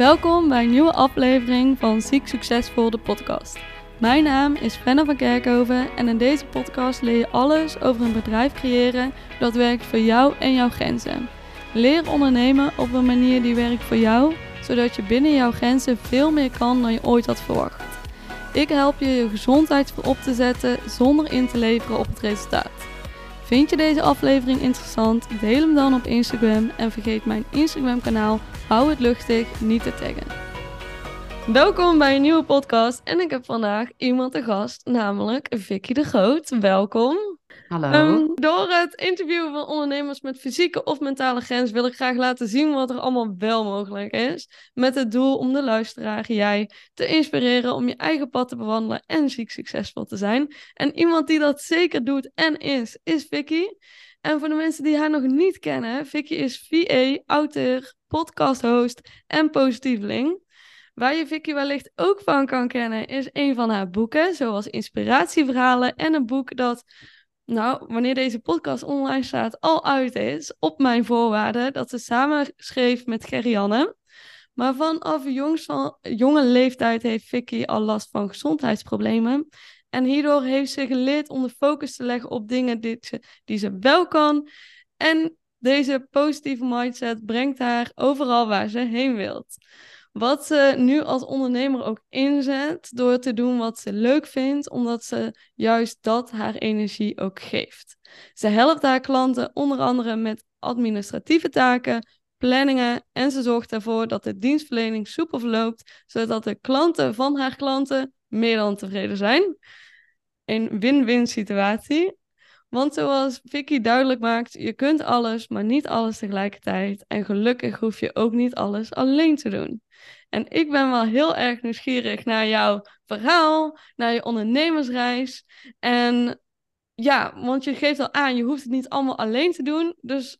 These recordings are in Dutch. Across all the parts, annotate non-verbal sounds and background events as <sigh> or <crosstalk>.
Welkom bij een nieuwe aflevering van Ziek Succesvol, de podcast. Mijn naam is Fenna van Kerkhoven en in deze podcast leer je alles over een bedrijf creëren dat werkt voor jou en jouw grenzen. Leer ondernemen op een manier die werkt voor jou, zodat je binnen jouw grenzen veel meer kan dan je ooit had verwacht. Ik help je je gezondheid op te zetten zonder in te leveren op het resultaat. Vind je deze aflevering interessant? Deel hem dan op Instagram en vergeet mijn Instagram kanaal Hou het luchtig niet te taggen. Welkom bij een nieuwe podcast en ik heb vandaag iemand te gast, namelijk Vicky de Groot. Welkom. Hallo. Ehm, door het interviewen van ondernemers met fysieke of mentale grens wil ik graag laten zien wat er allemaal wel mogelijk is. Met het doel om de luisteraar, jij, te inspireren om je eigen pad te bewandelen en ziek succesvol te zijn. En iemand die dat zeker doet en is, is Vicky. En voor de mensen die haar nog niet kennen, Vicky is VA, auteur, podcasthost en positieveling. Waar je Vicky wellicht ook van kan kennen, is een van haar boeken, zoals inspiratieverhalen en een boek dat, nou, wanneer deze podcast online staat, al uit is, op mijn voorwaarden, dat ze samen schreef met Gerianne. Maar vanaf jongs, jonge leeftijd heeft Vicky al last van gezondheidsproblemen. En hierdoor heeft ze geleerd om de focus te leggen op dingen die ze, die ze wel kan. En deze positieve mindset brengt haar overal waar ze heen wilt. Wat ze nu als ondernemer ook inzet door te doen wat ze leuk vindt, omdat ze juist dat haar energie ook geeft. Ze helpt haar klanten onder andere met administratieve taken, planningen en ze zorgt ervoor dat de dienstverlening soepel verloopt, zodat de klanten van haar klanten meer dan tevreden zijn. Een win-win situatie. Want zoals Vicky duidelijk maakt, je kunt alles, maar niet alles tegelijkertijd. En gelukkig hoef je ook niet alles alleen te doen. En ik ben wel heel erg nieuwsgierig naar jouw verhaal, naar je ondernemersreis. En ja, want je geeft al aan, je hoeft het niet allemaal alleen te doen. Dus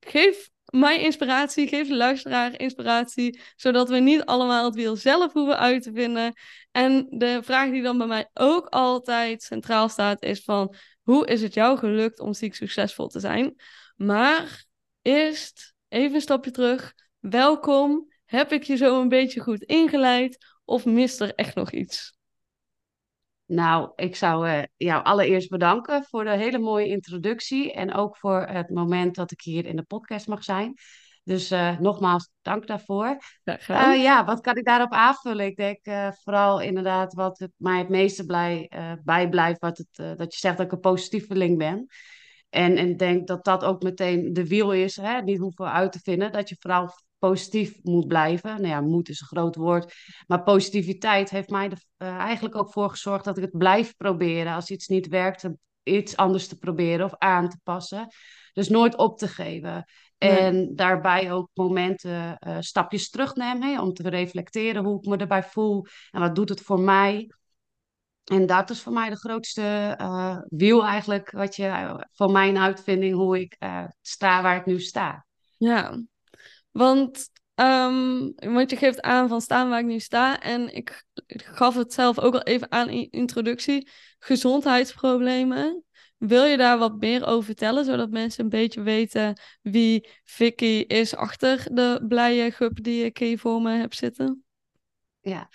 geef mij inspiratie, geef de luisteraar inspiratie, zodat we niet allemaal het wiel zelf hoeven uit te vinden. En de vraag die dan bij mij ook altijd centraal staat is van, hoe is het jou gelukt om ziek succesvol te zijn? Maar eerst even een stapje terug. Welkom. Heb ik je zo een beetje goed ingeleid of mist er echt nog iets? Nou, ik zou uh, jou allereerst bedanken voor de hele mooie introductie en ook voor het moment dat ik hier in de podcast mag zijn. Dus uh, nogmaals, dank daarvoor. Uh, ja, wat kan ik daarop aanvullen? Ik denk vooral inderdaad wat het mij het meeste blij, bijblijft, wat het, dat je zegt dat ik een positieveling ben. En, en ik denk dat dat ook meteen de wiel is, hè? niet hoeven uit te vinden, dat je vooral positief moet blijven. Nou ja, moet is een groot woord. Maar positiviteit heeft mij er eigenlijk ook voor gezorgd dat ik het blijf proberen. Als iets niet werkt, iets anders te proberen of aan te passen. Dus nooit op te geven. En daarbij ook momenten, uh, stapjes terugnemen om te reflecteren hoe ik me erbij voel en wat doet het voor mij. En dat is voor mij de grootste uh, wiel eigenlijk, wat je, van mijn uitvinding, hoe ik sta waar ik nu sta. Ja, want, um, want je geeft aan van staan waar ik nu sta. En ik, gaf het zelf ook al even aan in introductie. Gezondheidsproblemen. Wil je daar wat meer over vertellen, zodat mensen een beetje weten wie Vicky is achter de blije gup die ik hier voor me heb zitten? Ja,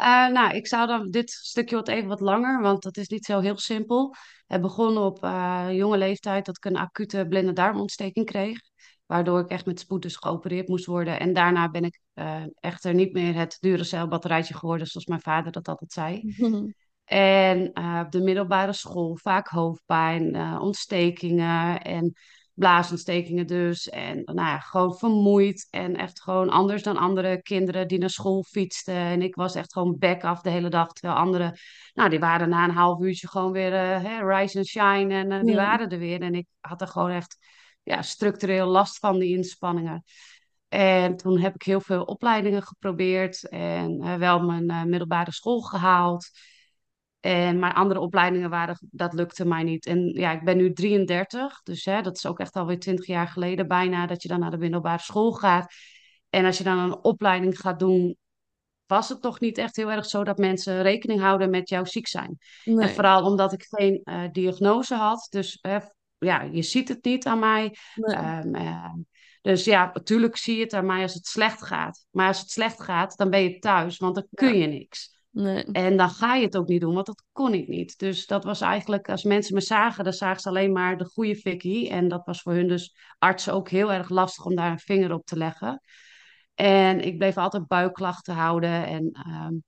uh, nou, ik zou dan dit stukje wat even wat langer, want dat is niet zo heel simpel. Het begon op uh, jonge leeftijd dat ik een acute blinde darmontsteking kreeg. Waardoor ik echt met spoed dus geopereerd moest worden. En daarna ben ik uh, echter niet meer het dure celbatterijtje geworden, zoals mijn vader dat altijd zei. <laughs> en uh, op de middelbare school vaak hoofdpijn, uh, ontstekingen en blaasontstekingen dus. En nou ja, gewoon vermoeid en echt gewoon anders dan andere kinderen die naar school fietsten. En ik was echt gewoon back af de hele dag. Terwijl anderen, nou die waren na een half uurtje gewoon weer hè, rise and shine en die ja. waren er weer. En ik had er gewoon echt ja, structureel last van die inspanningen. En toen heb ik heel veel opleidingen geprobeerd en uh, wel mijn middelbare school gehaald. En maar andere opleidingen waren, dat lukte mij niet. En ja, ik ben nu 33, dus hè, dat is ook echt alweer 20 jaar geleden bijna dat je dan naar de middelbare school gaat. En als je dan een opleiding gaat doen, was het toch niet echt heel erg zo dat mensen rekening houden met jouw ziek zijn. Nee. En vooral omdat ik geen uh, diagnose had. Dus ja, je ziet het niet aan mij. Nee. Um, uh, Dus ja, natuurlijk zie je het aan mij als het slecht gaat. Maar als het slecht gaat, dan ben je thuis, want dan kun je niks. Nee. En dan ga je het ook niet doen, want dat kon ik niet. Dus dat was eigenlijk, als mensen me zagen, dan zagen ze alleen maar de goede Vicky. En dat was voor hun dus artsen ook heel erg lastig om daar een vinger op te leggen. En ik bleef altijd buikklachten houden en um,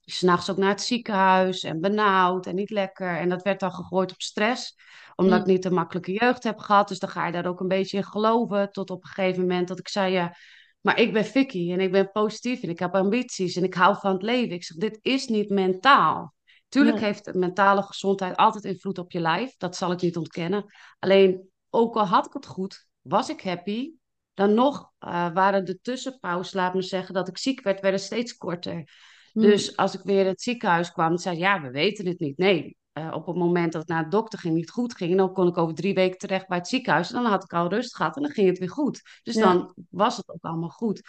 s'nachts ook naar het ziekenhuis en benauwd en niet lekker. En dat werd dan gegooid op stress, omdat Mm. ik niet een makkelijke jeugd heb gehad. Dus dan ga je daar ook een beetje in geloven, tot op een gegeven moment dat ik zei, ja, maar ik ben Vicky en ik ben positief en ik heb ambities en ik hou van het leven. Ik zeg, dit is niet mentaal. Tuurlijk Nee. heeft mentale gezondheid altijd invloed op je lijf, dat zal ik niet ontkennen. Alleen, ook al had ik het goed, was ik happy, dan nog eh, waren de tussenpauzes, laat me zeggen, dat ik ziek werd, werden steeds korter. Mm. Dus als ik weer in het ziekenhuis kwam, zei ze, ja, we weten het niet. Nee, eh, op het moment dat het naar de dokter ging, niet goed ging, dan kon ik over drie weken terecht bij het ziekenhuis. En dan had ik al rust gehad en dan ging het weer goed. Dus Ja. dan was het ook allemaal goed.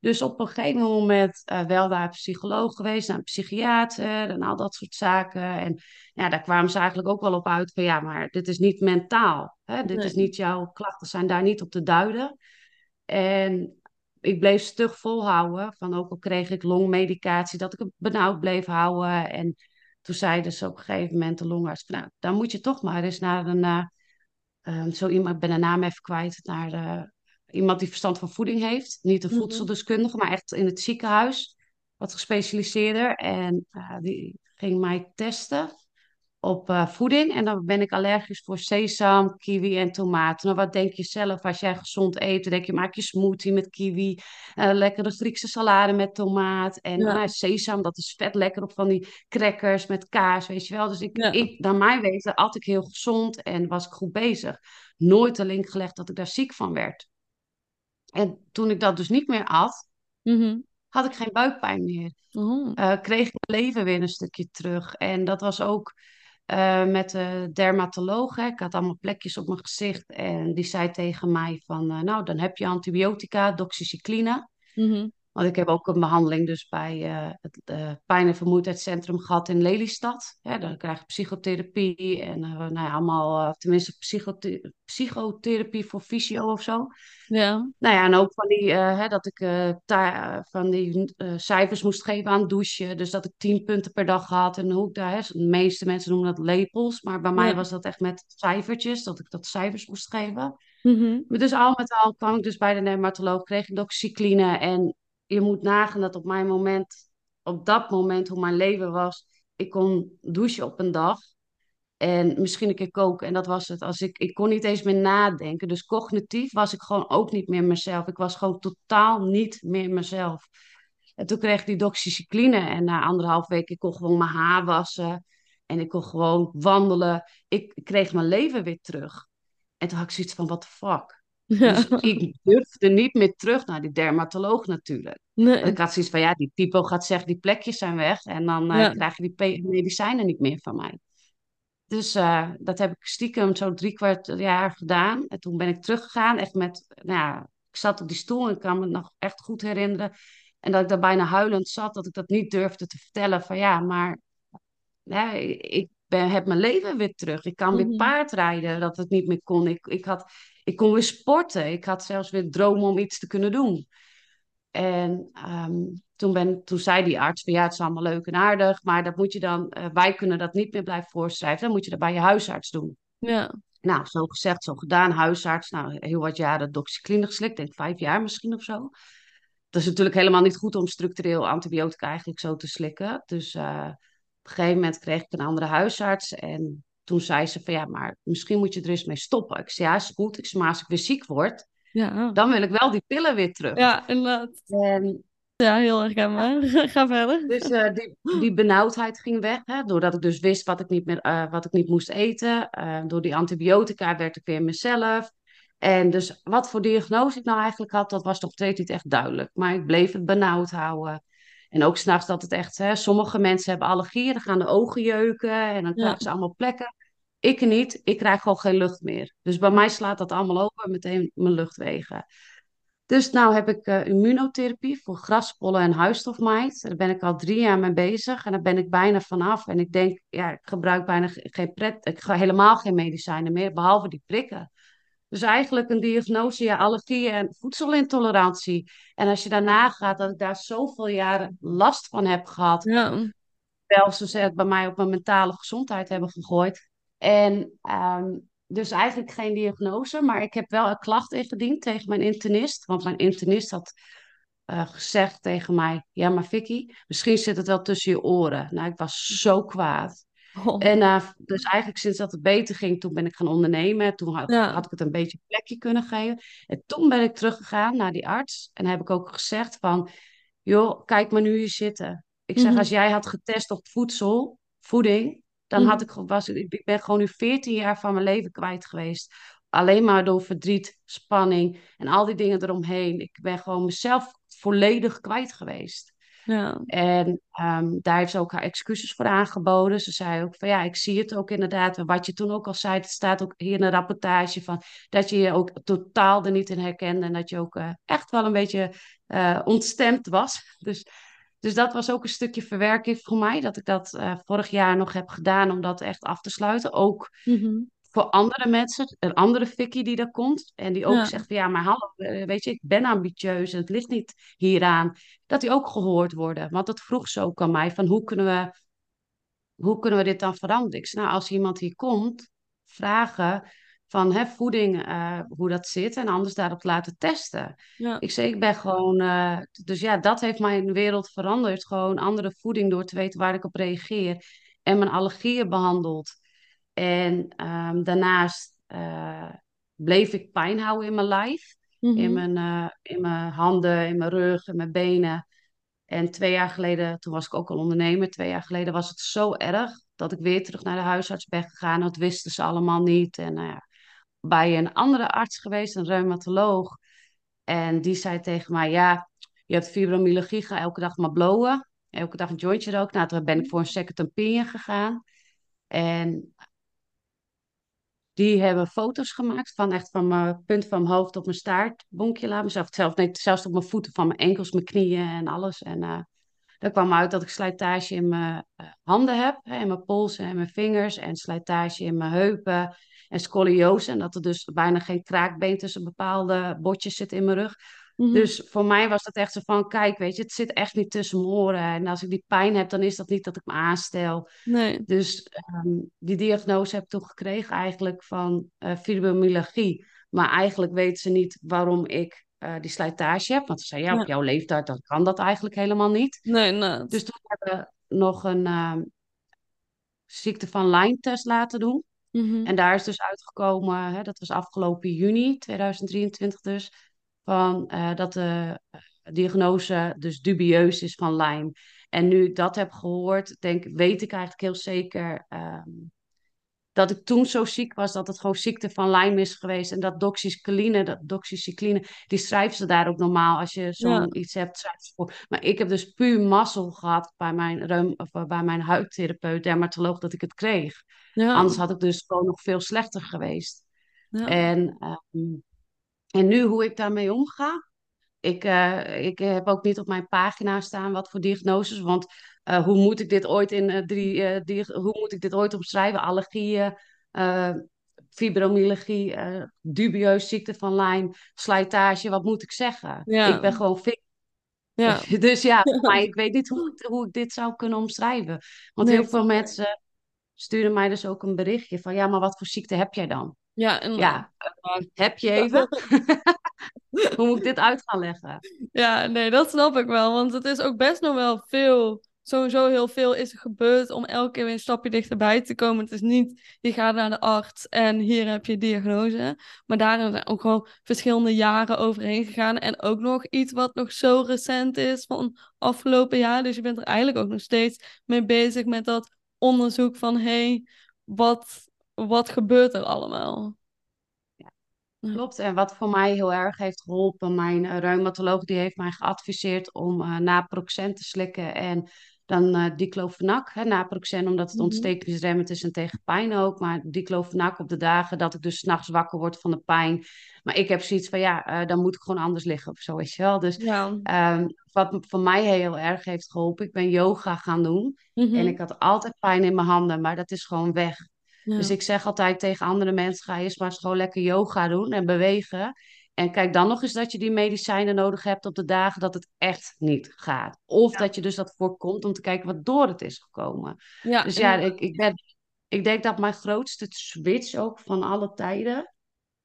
Dus op een gegeven moment eh, wel naar een psycholoog geweest, naar een psychiater en al dat soort zaken. En ja, daar kwamen ze eigenlijk ook wel op uit van ja, maar dit is niet mentaal. Hè? Dit Nee. is niet jouw klachten, zijn daar niet op te duiden. En ik bleef stug volhouden, van ook al kreeg ik longmedicatie, dat ik het benauwd bleef houden. En toen zeiden ze op een gegeven moment, de longarts, nou, dan moet je toch maar eens naar een, eh, eh, zo iemand, ik ben de naam even kwijt, naar eh, iemand die verstand van voeding heeft. Niet een Mhm. voedseldeskundige, maar echt in het ziekenhuis, wat gespecialiseerder. En eh, die ging mij testen op eh, voeding. En dan ben ik allergisch voor sesam, kiwi en tomaten. Nou, wat denk je zelf als jij gezond eet? Dan denk je, maak je smoothie met kiwi. eh lekkere Griekse salade met tomaat. En Ja. nou, sesam, dat is vet lekker op van die crackers met kaas, weet je wel. Dus ik, Ja. ik naar mijn weten, at ik heel gezond en was ik goed bezig. Nooit de link gelegd dat ik daar ziek van werd. En toen ik dat dus niet meer at, Mhm. had ik geen buikpijn meer Oh. eh, kreeg ik mijn leven weer een stukje terug. En dat was ook eh, met de dermatoloog. Hè. Ik had allemaal plekjes op mijn gezicht. En die zei tegen mij van, eh, nou, dan heb je antibiotica, doxycycline. Mhm. Want ik heb ook een behandeling dus bij eh, het eh, pijn- en vermoeidheidscentrum gehad in Lelystad. Dan krijg je psychotherapie en eh, nou ja, allemaal, tenminste psychotherapie voor fysio of zo. Ja. Nou ja, en ook van die, hè, dat ik van die cijfers moest geven aan douchen. Dus dat ik tien punten per dag had. En hoe ik daar, hè, de meeste mensen noemen dat lepels. Maar bij mij was dat echt met cijfertjes, dat ik dat cijfers moest geven. Mhm. Maar dus al met al kwam ik dus bij de dermatoloog, kreeg ik doxycycline. En je moet nagaan dat op mijn moment, op dat moment hoe mijn leven was, ik kon douchen op een dag. En misschien een keer koken. En dat was het. Als ik, ik kon niet eens meer nadenken. Dus cognitief was ik gewoon ook niet meer mezelf. Ik was gewoon totaal niet meer mezelf. En toen kreeg ik die doxycycline. En na anderhalf week, ik kon gewoon mijn haar wassen. En ik kon gewoon wandelen. Ik kreeg mijn leven weer terug. En toen had ik zoiets van, the fuck? <laughs> Ja. Dus ik durfde niet meer terug naar die dermatoloog natuurlijk. Nee. ik had zoiets van, ja, die typo gaat zeggen, die plekjes zijn weg. En dan eh, Ja. krijg je die medicijnen niet meer van mij. Dus eh, dat heb ik stiekem zo drie kwart jaar gedaan. En toen ben ik teruggegaan, echt met, nou ja, ik zat op die stoel en ik kan me nog echt goed herinneren. En dat ik daar bijna huilend zat, dat ik dat niet durfde te vertellen. Van ja, maar ja, ik ben, heb mijn leven weer terug. Ik kan weer Mhm. paardrijden, dat het niet meer kon. Ik, ik, had, ik kon weer sporten. Ik had zelfs weer dromen om iets te kunnen doen. En ehm, toen, ben, toen zei die arts van ja, het is allemaal leuk en aardig, maar dat moet je dan, eh, wij kunnen dat niet meer blijven voorschrijven. Dan moet je dat bij je huisarts doen. Ja. Nou, zo gezegd, zo gedaan, huisarts. Nou, heel wat jaren doxycline geslikt, denk vijf jaar misschien of zo. Dat is natuurlijk helemaal niet goed om structureel antibiotica eigenlijk zo te slikken. Dus eh, een gegeven moment kreeg ik een andere huisarts en toen zei ze van ja, maar misschien moet je er eens mee stoppen. Ik zei ja, is goed. Ik zei maar als ik weer ziek word, Ja. dan wil ik wel die pillen weer terug. Ja, inderdaad. En Ja, heel herkenbaar. <laughs> Ga verder. Dus eh, die, die benauwdheid ging weg, hè, doordat ik dus wist wat ik niet, meer, eh, wat ik niet moest eten. Eh, door die antibiotica werd ik weer mezelf. En dus wat voor diagnose ik nou eigenlijk had, dat was nog steeds niet echt duidelijk. Maar ik bleef het benauwd houden. En ook s'nachts dat het echt, hè, sommige mensen hebben allergieën, dan gaan de ogen jeuken en dan Ja. krijgen ze allemaal plekken. Ik niet, ik krijg gewoon geen lucht meer. Dus bij mij slaat dat allemaal over, meteen mijn luchtwegen. Dus nou heb ik eh, immunotherapie voor graspollen en huisstofmijt. Daar ben ik al drie jaar mee bezig en daar ben ik bijna vanaf. En ik denk, ja, ik gebruik bijna ge- geen pret, ik ga helemaal geen medicijnen meer, behalve die prikken. Dus eigenlijk een diagnose, ja, allergie en voedselintolerantie. En als je daarna gaat, dat ik daar zoveel jaren last van heb gehad, Ja. wel ze het bij mij op mijn mentale gezondheid hebben gegooid. En ehm, dus eigenlijk geen diagnose, maar ik heb wel een klacht ingediend tegen mijn internist. Want mijn internist had eh, gezegd tegen mij: Ja, maar Vicky, misschien zit het wel tussen je oren. Nou, ik was zo kwaad. Oh. En uh, dus eigenlijk sinds dat het beter ging, toen ben ik gaan ondernemen. Toen had, Ja. had ik het een beetje een plekje kunnen geven. En toen ben ik teruggegaan naar die arts. En heb ik ook gezegd van, joh, kijk maar nu hier zitten. Ik zeg, Mhm. als jij had getest op voedsel, voeding, dan Mhm. had ik, was, ik ben gewoon nu 14 jaar van mijn leven kwijt geweest. Alleen maar door verdriet, spanning en al die dingen eromheen. Ik ben gewoon mezelf volledig kwijt geweest. Ja. En ehm, daar heeft ze ook haar excuses voor aangeboden. Ze zei ook van ja, ik zie het ook inderdaad. Wat je toen ook al zei, het staat ook hier in de rapportage van dat je je ook totaal er niet in herkende. En dat je ook eh, echt wel een beetje eh, ontstemd was. <laughs> Dus, dus dat was ook een stukje verwerking voor mij. Dat ik dat eh, vorig jaar nog heb gedaan om dat echt af te sluiten. Ook Mhm. Voor andere mensen, een andere fikkie die daar komt. En die ook Ja. zegt van ja, maar hallo, eh, weet je, ik ben ambitieus en het ligt niet hieraan. Dat die ook gehoord worden. Want dat vroeg ze ook aan mij van hoe kunnen we, hoe kunnen we dit dan veranderen? Ik zei, nou, als iemand hier komt, vragen van hè, voeding, eh, hoe dat zit. En anders daarop laten testen. Ja. Ik zei, ik ben gewoon, eh, dus ja, dat heeft mijn wereld veranderd. Gewoon andere voeding door te weten waar ik op reageer. En mijn allergieën behandeld. En ehm, daarnaast eh, bleef ik pijn houden in mijn lijf. In, Mhm. mijn, eh, in mijn handen, in mijn rug, in mijn benen. En twee jaar geleden, toen was ik ook al ondernemer, twee jaar geleden was het zo erg dat ik weer terug naar de huisarts ben gegaan. Dat wisten ze allemaal niet. En nou bij een andere arts geweest, een reumatoloog. En die zei tegen mij, ja, je hebt fibromyalgie, ga elke dag maar blowen. Elke dag een jointje roken. Nou, toen ben ik voor een second opinion gegaan. En die hebben foto's gemaakt van echt van mijn punt van mijn hoofd op mijn staart, bonkje laten mezelf. Zelf, nee, zelfs op mijn voeten, van mijn enkels, mijn knieën en alles. En eh daar kwam uit dat ik slijtage in mijn eh, handen heb, hè, in mijn polsen en mijn vingers. En slijtage in mijn heupen en scoliose. En dat er dus bijna geen kraakbeen tussen bepaalde botjes zit in mijn rug. Mhm. Dus voor mij was dat echt zo van, kijk, weet je, het zit echt niet tussen mijn oren. En als ik die pijn heb, dan is dat niet dat ik me aanstel. Nee. Dus ehm, die diagnose heb ik toen gekregen eigenlijk van eh fibromyalgie. Maar eigenlijk weten ze niet waarom ik eh, die slijtage heb. Want ze zeiden, ja, Ja. op jouw leeftijd dan kan dat eigenlijk helemaal niet. Nee. Dus toen hebben we nog een ehm, ziekte van Lyme-test laten doen. Mhm. En daar is dus uitgekomen, hè, dat was afgelopen juni 2023 dus, van, eh, dat de eh, diagnose dus dubieus is van Lyme. En nu ik dat heb gehoord, denk, weet ik eigenlijk heel zeker ehm, dat ik toen zo ziek was dat het gewoon ziekte van Lyme is geweest. En dat doxycycline, dat doxycycline, die schrijven ze daar ook normaal als je zo'n Ja. iets hebt. schrijven ze voor. Maar ik heb dus puur mazzel gehad bij mijn, reum, of eh, bij mijn huidtherapeut, dermatoloog, dat ik het kreeg. Ja. Anders had ik dus gewoon nog veel slechter geweest. Ja. En, ehm, en nu hoe ik daarmee omga. Ik, eh, ik heb ook niet op mijn pagina staan wat voor diagnoses. Want eh, hoe moet ik dit ooit in eh, drie, hoe moet ik dit ooit omschrijven? Allergieën, fibromyalgie, dubieus ziekte van Lyme, slijtage. Wat moet ik zeggen? Ja. Ik ben gewoon fit. Ja. <laughs> Dus ja, <laughs> maar ik weet niet hoe, ik- hoe ik dit zou kunnen omschrijven. Want Nee, heel veel mensen sturen mij dus ook een berichtje van ja, maar wat voor ziekte heb jij dan? Ja, en, Ja, eh, heb je even? <laughs> Hoe moet ik dit uit gaan leggen? Ja, nee, dat snap ik wel. Want het is ook best nog wel veel. Sowieso heel veel is er gebeurd om elke keer weer een stapje dichterbij te komen. Het is niet, je gaat naar de arts en hier heb je diagnose. Maar daarin zijn ook gewoon verschillende jaren overheen gegaan. En ook nog iets wat nog zo recent is van afgelopen jaar. Dus je bent er eigenlijk ook nog steeds mee bezig met dat onderzoek van... hé, hey, wat, wat gebeurt er allemaal? Klopt. En wat voor mij heel erg heeft geholpen, mijn eh, reumatoloog die heeft mij geadviseerd om eh naproxen te slikken en dan eh diclofenac. Hè, naproxen omdat het Mhm. ontstekingsremmend is en tegen pijn ook, maar diclofenac op de dagen dat ik dus 's nachts wakker word van de pijn. Maar ik heb zoiets van ja, dan moet ik gewoon anders liggen of zo, weet je wel. Dus Ja. ehm, wat voor mij heel erg heeft geholpen, ik ben yoga gaan doen en Mhm. ik had altijd pijn in mijn handen, maar dat is gewoon weg. Dus ik zeg altijd tegen andere mensen: ga eerst maar eens gewoon lekker yoga doen en bewegen. En kijk dan nog eens dat je die medicijnen nodig hebt op de dagen dat het echt niet gaat. Of dat je dus dat voorkomt om te kijken wat door het is gekomen. Ja, dus ja, ik, ik, ben, ik denk dat mijn grootste switch ook van alle tijden,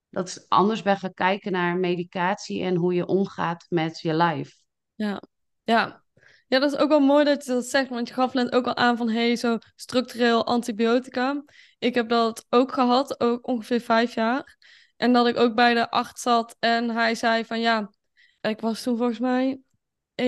dat is anders ben gaan kijken naar medicatie en hoe je omgaat met je lijf. Ja, ja. Ja, dat is ook wel mooi dat je dat zegt, want je gaf net ook al aan van hey, zo structureel antibiotica. Ik heb dat ook gehad, ook ongeveer vijf jaar. En dat ik ook bij de acht zat en hij zei van ja, ik was toen volgens mij 1,22.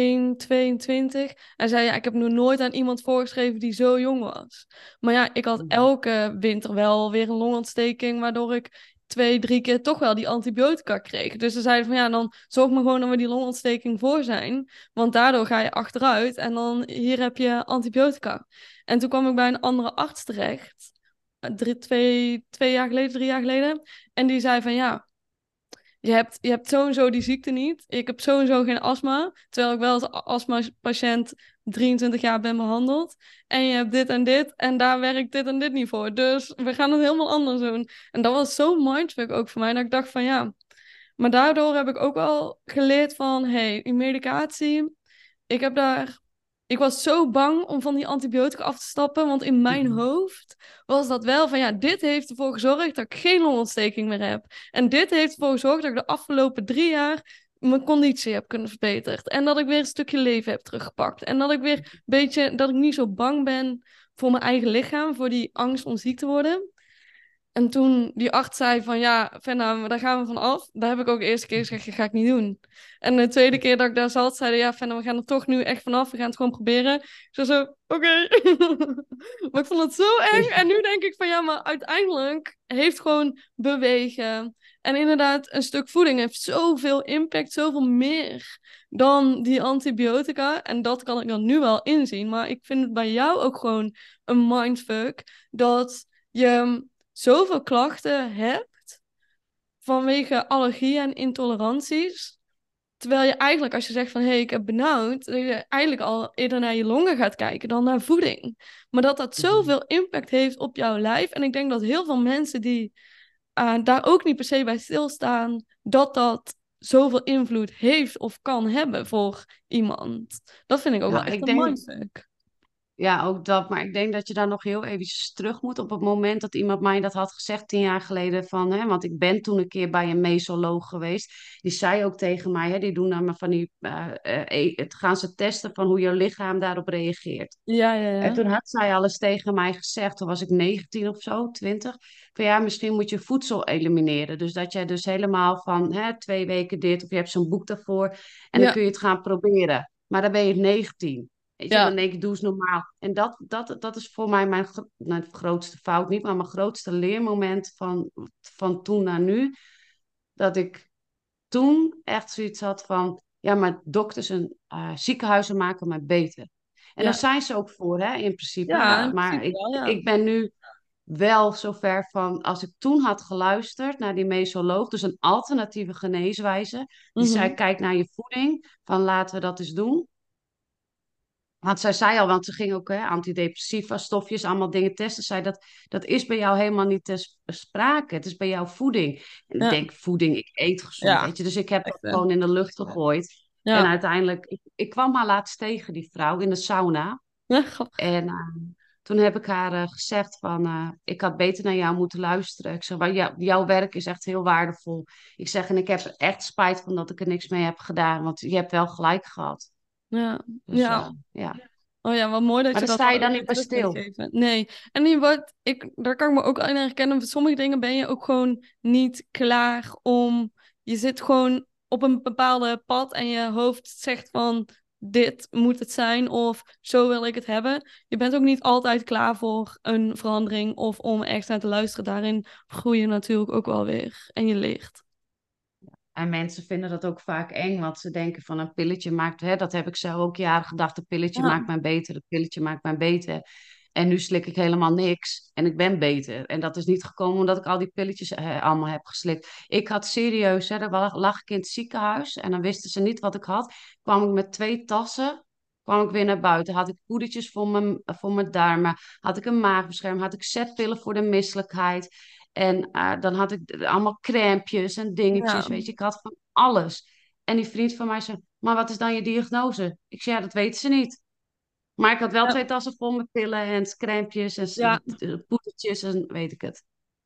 Hij zei ja, ik heb nog nooit aan iemand voorgeschreven die zo jong was. Maar ja, ik had elke winter wel weer een longontsteking, waardoor ik twee, drie keer toch wel die antibiotica kreeg. Dus ze zeiden van ja, dan zorg maar gewoon dat we die longontsteking voor zijn. Want daardoor ga je achteruit en dan hier heb je antibiotica. En toen kwam ik bij een andere arts terecht. Drie, twee, twee jaar geleden, drie jaar geleden. En die zei van ja, je hebt, je hebt sowieso die ziekte niet. Ik heb sowieso geen astma. Terwijl ik wel als astma-patiënt 23 jaar ben behandeld. En je hebt dit en dit. En daar werkt dit en dit niet voor. Dus we gaan het helemaal anders doen. En dat was zo'n mindfuck ook voor mij. Dat ik dacht van ja. Maar daardoor heb ik ook wel geleerd van... hey, die medicatie... Ik heb daar ik was zo bang om van die antibiotica af te stappen. Want in mijn mhm. hoofd was dat wel van ja, dit heeft ervoor gezorgd dat ik geen longontsteking meer heb. En dit heeft ervoor gezorgd dat ik de afgelopen drie jaar mijn conditie heb kunnen verbeteren. En dat ik weer een stukje leven heb teruggepakt. En dat ik weer een beetje, dat ik niet zo bang ben voor mijn eigen lichaam, voor die angst om ziek te worden. En toen die arts zei van ja, Fenna, daar gaan we van af. Daar heb ik ook de eerste keer gezegd, dat ga ik niet doen. En de tweede keer dat ik daar zat, zeiden ja, Fenna, we gaan er toch nu echt vanaf. We gaan het gewoon proberen. Ik zei zo, oké. <laughs> maar ik vond het zo eng. En nu denk ik van ja, maar uiteindelijk heeft gewoon bewegen. En inderdaad, een stuk voeding heeft zoveel impact, zoveel meer dan die antibiotica. En dat kan ik dan nu wel inzien. Maar ik vind het bij jou ook gewoon een mindfuck dat je zoveel klachten hebt vanwege allergieën en intoleranties. Terwijl je eigenlijk, als je zegt van hé, hey, ik heb benauwd, dat je eigenlijk al eerder naar je longen gaat kijken dan naar voeding. Maar dat dat mhm. zoveel impact heeft op jouw lijf. En ik denk dat heel veel mensen die uh, daar ook niet per se bij stilstaan, dat dat zoveel invloed heeft of kan hebben voor iemand. Dat vind ik ook wel echt een mindfuck. Ja, ook dat. Maar ik denk dat je daar nog heel eventjes terug moet op het moment dat iemand mij dat had gezegd tien jaar geleden. Van, hè, want ik ben toen een keer bij een mesoloog geweest. Die zei ook tegen mij, hè, die doen dan maar van die, uh, uh, het gaan ze testen van hoe je lichaam daarop reageert. Ja, ja, ja. En toen had zij alles tegen mij gezegd, toen was ik 19 of zo, 20. Van ja, misschien moet je voedsel elimineren. Dus dat jij dus helemaal van hè, twee weken dit, of je hebt zo'n boek daarvoor. En dan kun je het gaan proberen. Maar dan ben je 19. Weet je, dan denk ik, doe eens normaal. En dat, dat, dat is voor mij mijn nou, grootste fout, niet, maar mijn grootste leermoment van, van toen naar nu. Dat ik toen echt zoiets had van, ja, maar dokters en uh, ziekenhuizen maken mij beter. En daar zijn ze ook voor, hè, in principe. Ja, maar ik, ik ben nu wel zover van, als ik toen had geluisterd naar die mesoloog, dus een alternatieve geneeswijze, die mm zei, kijk naar je voeding, van laten we dat eens doen. Want zij zei al, want ze ging ook hè, antidepressiva stofjes, allemaal dingen testen. Zei dat dat is bij jou helemaal niet te sprake. Het is bij jou voeding. En ik denk, voeding, ik eet gezond, weet je. Dus ik heb het gewoon in de lucht gegooid. En uiteindelijk, ik, ik, kwam haar laatst tegen, die vrouw, in de sauna. en uh, toen heb ik haar uh, gezegd van, uh, ik had beter naar jou moeten luisteren. Ik zeg, maar jou, jouw werk is echt heel waardevol. Ik zeg, en ik heb er echt spijt van dat ik er niks mee heb gedaan. Want je hebt wel gelijk gehad. Ja, dus, ja. Uh, ja. Oh ja, wat mooi dat maar je dat... sta je dan niet bij stil. Nee. En je wordt, ik, daar kan ik me ook aan herkennen. Voor sommige dingen ben je ook gewoon niet klaar om... Je zit gewoon op een bepaalde pad en je hoofd zegt van... Dit moet het zijn of zo wil ik het hebben. Je bent ook niet altijd klaar voor een verandering of om echt naar te luisteren. Daarin groei je natuurlijk ook wel weer en je leert. En mensen vinden dat ook vaak eng, want ze denken van een pilletje maakt, hè, dat heb ik zelf ook jaren gedacht, een pilletje maakt mij beter, een pilletje maakt mij beter. En nu slik ik helemaal niks en ik ben beter. En dat is niet gekomen omdat ik al die pilletjes eh, allemaal heb geslikt. Ik had serieus, hè, dan lag ik in het ziekenhuis en dan wisten ze niet wat ik had. Kwam ik met twee tassen kwam ik weer naar buiten. Had ik poedertjes voor mijn, voor mijn darmen. Had ik een maagbescherming. Had ik zetpillen voor de misselijkheid. En eh, dan had ik allemaal crèmpjes en dingetjes. Ja. Weet je, ik had van alles. En die vriend van mij zei: Maar wat is dan je diagnose? Ik zei: Ja, dat weten ze niet. Maar ik had wel Ja. twee tassen vol met pillen en crèmpjes en Ja. poedertjes en weet ik het.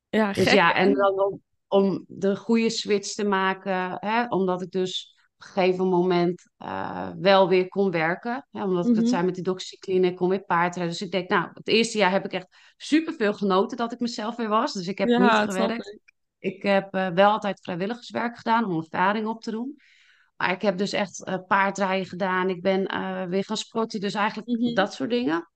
Ja, Dus gek. ja, en dan om, om de goede switch te maken, hè, omdat ik dus een gegeven moment eh, wel weer kon werken. Omdat ik dat Mhm. zei met die doxycline, ik kon weer paardrijden. Dus ik denk, nou, het eerste jaar heb ik echt superveel genoten dat ik mezelf weer was. Dus ik heb niet Ja, gewerkt. ik. Heb eh, wel altijd vrijwilligerswerk gedaan om ervaring op te doen. Maar ik heb dus echt eh, paardrijden gedaan. Ik ben weer gaan sporten. Dus eigenlijk Mhm. dat soort dingen.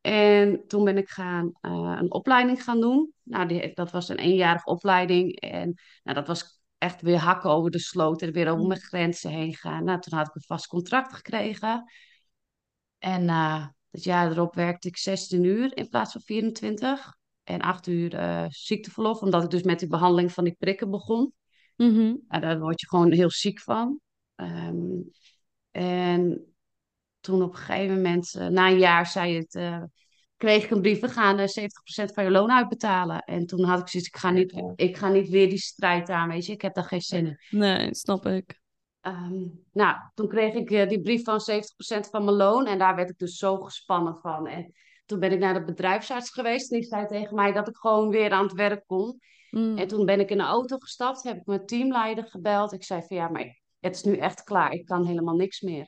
En toen ben ik gaan, een opleiding gaan doen. Nou, die, dat was een eenjarige opleiding. En nou, dat was echt weer hakken over de sloot en weer over mijn grenzen heen gaan. Nou, toen had ik een vast contract gekregen. En eh het jaar erop werkte ik 16 uur in plaats van 24. En 8 uur eh, ziekteverlof, omdat ik dus met die behandeling van die prikken begon. Mhm. Nou, daar word je gewoon heel ziek van. Ehm, en toen op een gegeven moment, eh, na een jaar, zei het, kreeg ik een brief, we gaan eh 70% van je loon uitbetalen. En toen had ik zoiets, ik ga niet, ik ga niet weer die strijd aan, weet je, ik heb daar geen zin in. Nee, snap ik. Ehm, nou, toen kreeg ik eh, die brief van 70% van mijn loon en daar werd ik dus zo gespannen van. En toen ben ik naar de bedrijfsarts geweest en die zei tegen mij dat ik gewoon weer aan het werk kon. Mm. En toen ben ik in de auto gestapt, heb ik mijn teamleider gebeld. Ik zei van ja, maar het is nu echt klaar, ik kan helemaal niks meer.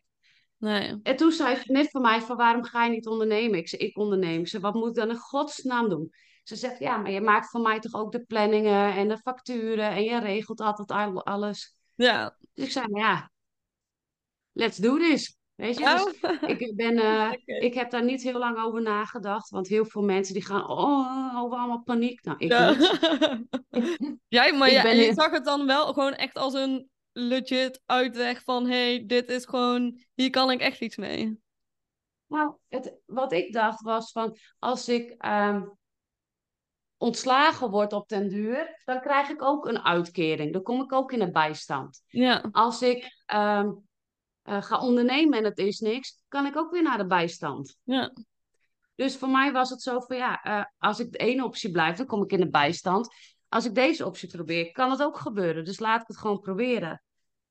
Nee. En toen zei vriendin van mij van waarom ga je niet ondernemen? Ik zei ik onderneem. Ik zei wat moet ik dan in godsnaam doen? Ze zegt ja, maar je maakt voor mij toch ook de planningen en de facturen en je regelt altijd al- alles. Ja. Dus ik zei ja, let's do this. Weet je, dus Nou. <laughs> ik, ben, eh, ik heb daar niet heel lang over nagedacht. Want heel veel mensen die gaan oh, over allemaal paniek. Nou, ik Ja. niet. <laughs> Jij, maar ja, ben je zag het dan wel gewoon echt als een legit uitweg van hey, dit is gewoon, hier kan ik echt iets mee. Nou, het, wat ik dacht was van als ik ehm, ontslagen word op den duur, dan krijg ik ook een uitkering. Dan kom ik ook in een bijstand. Ja. Als ik ehm, eh, ga ondernemen en het is niks, kan ik ook weer naar de bijstand. Ja. Dus voor mij was het zo van ja, eh, als ik de ene optie blijf, dan kom ik in de bijstand. Als ik deze optie probeer, kan het ook gebeuren. Dus laat ik het gewoon proberen.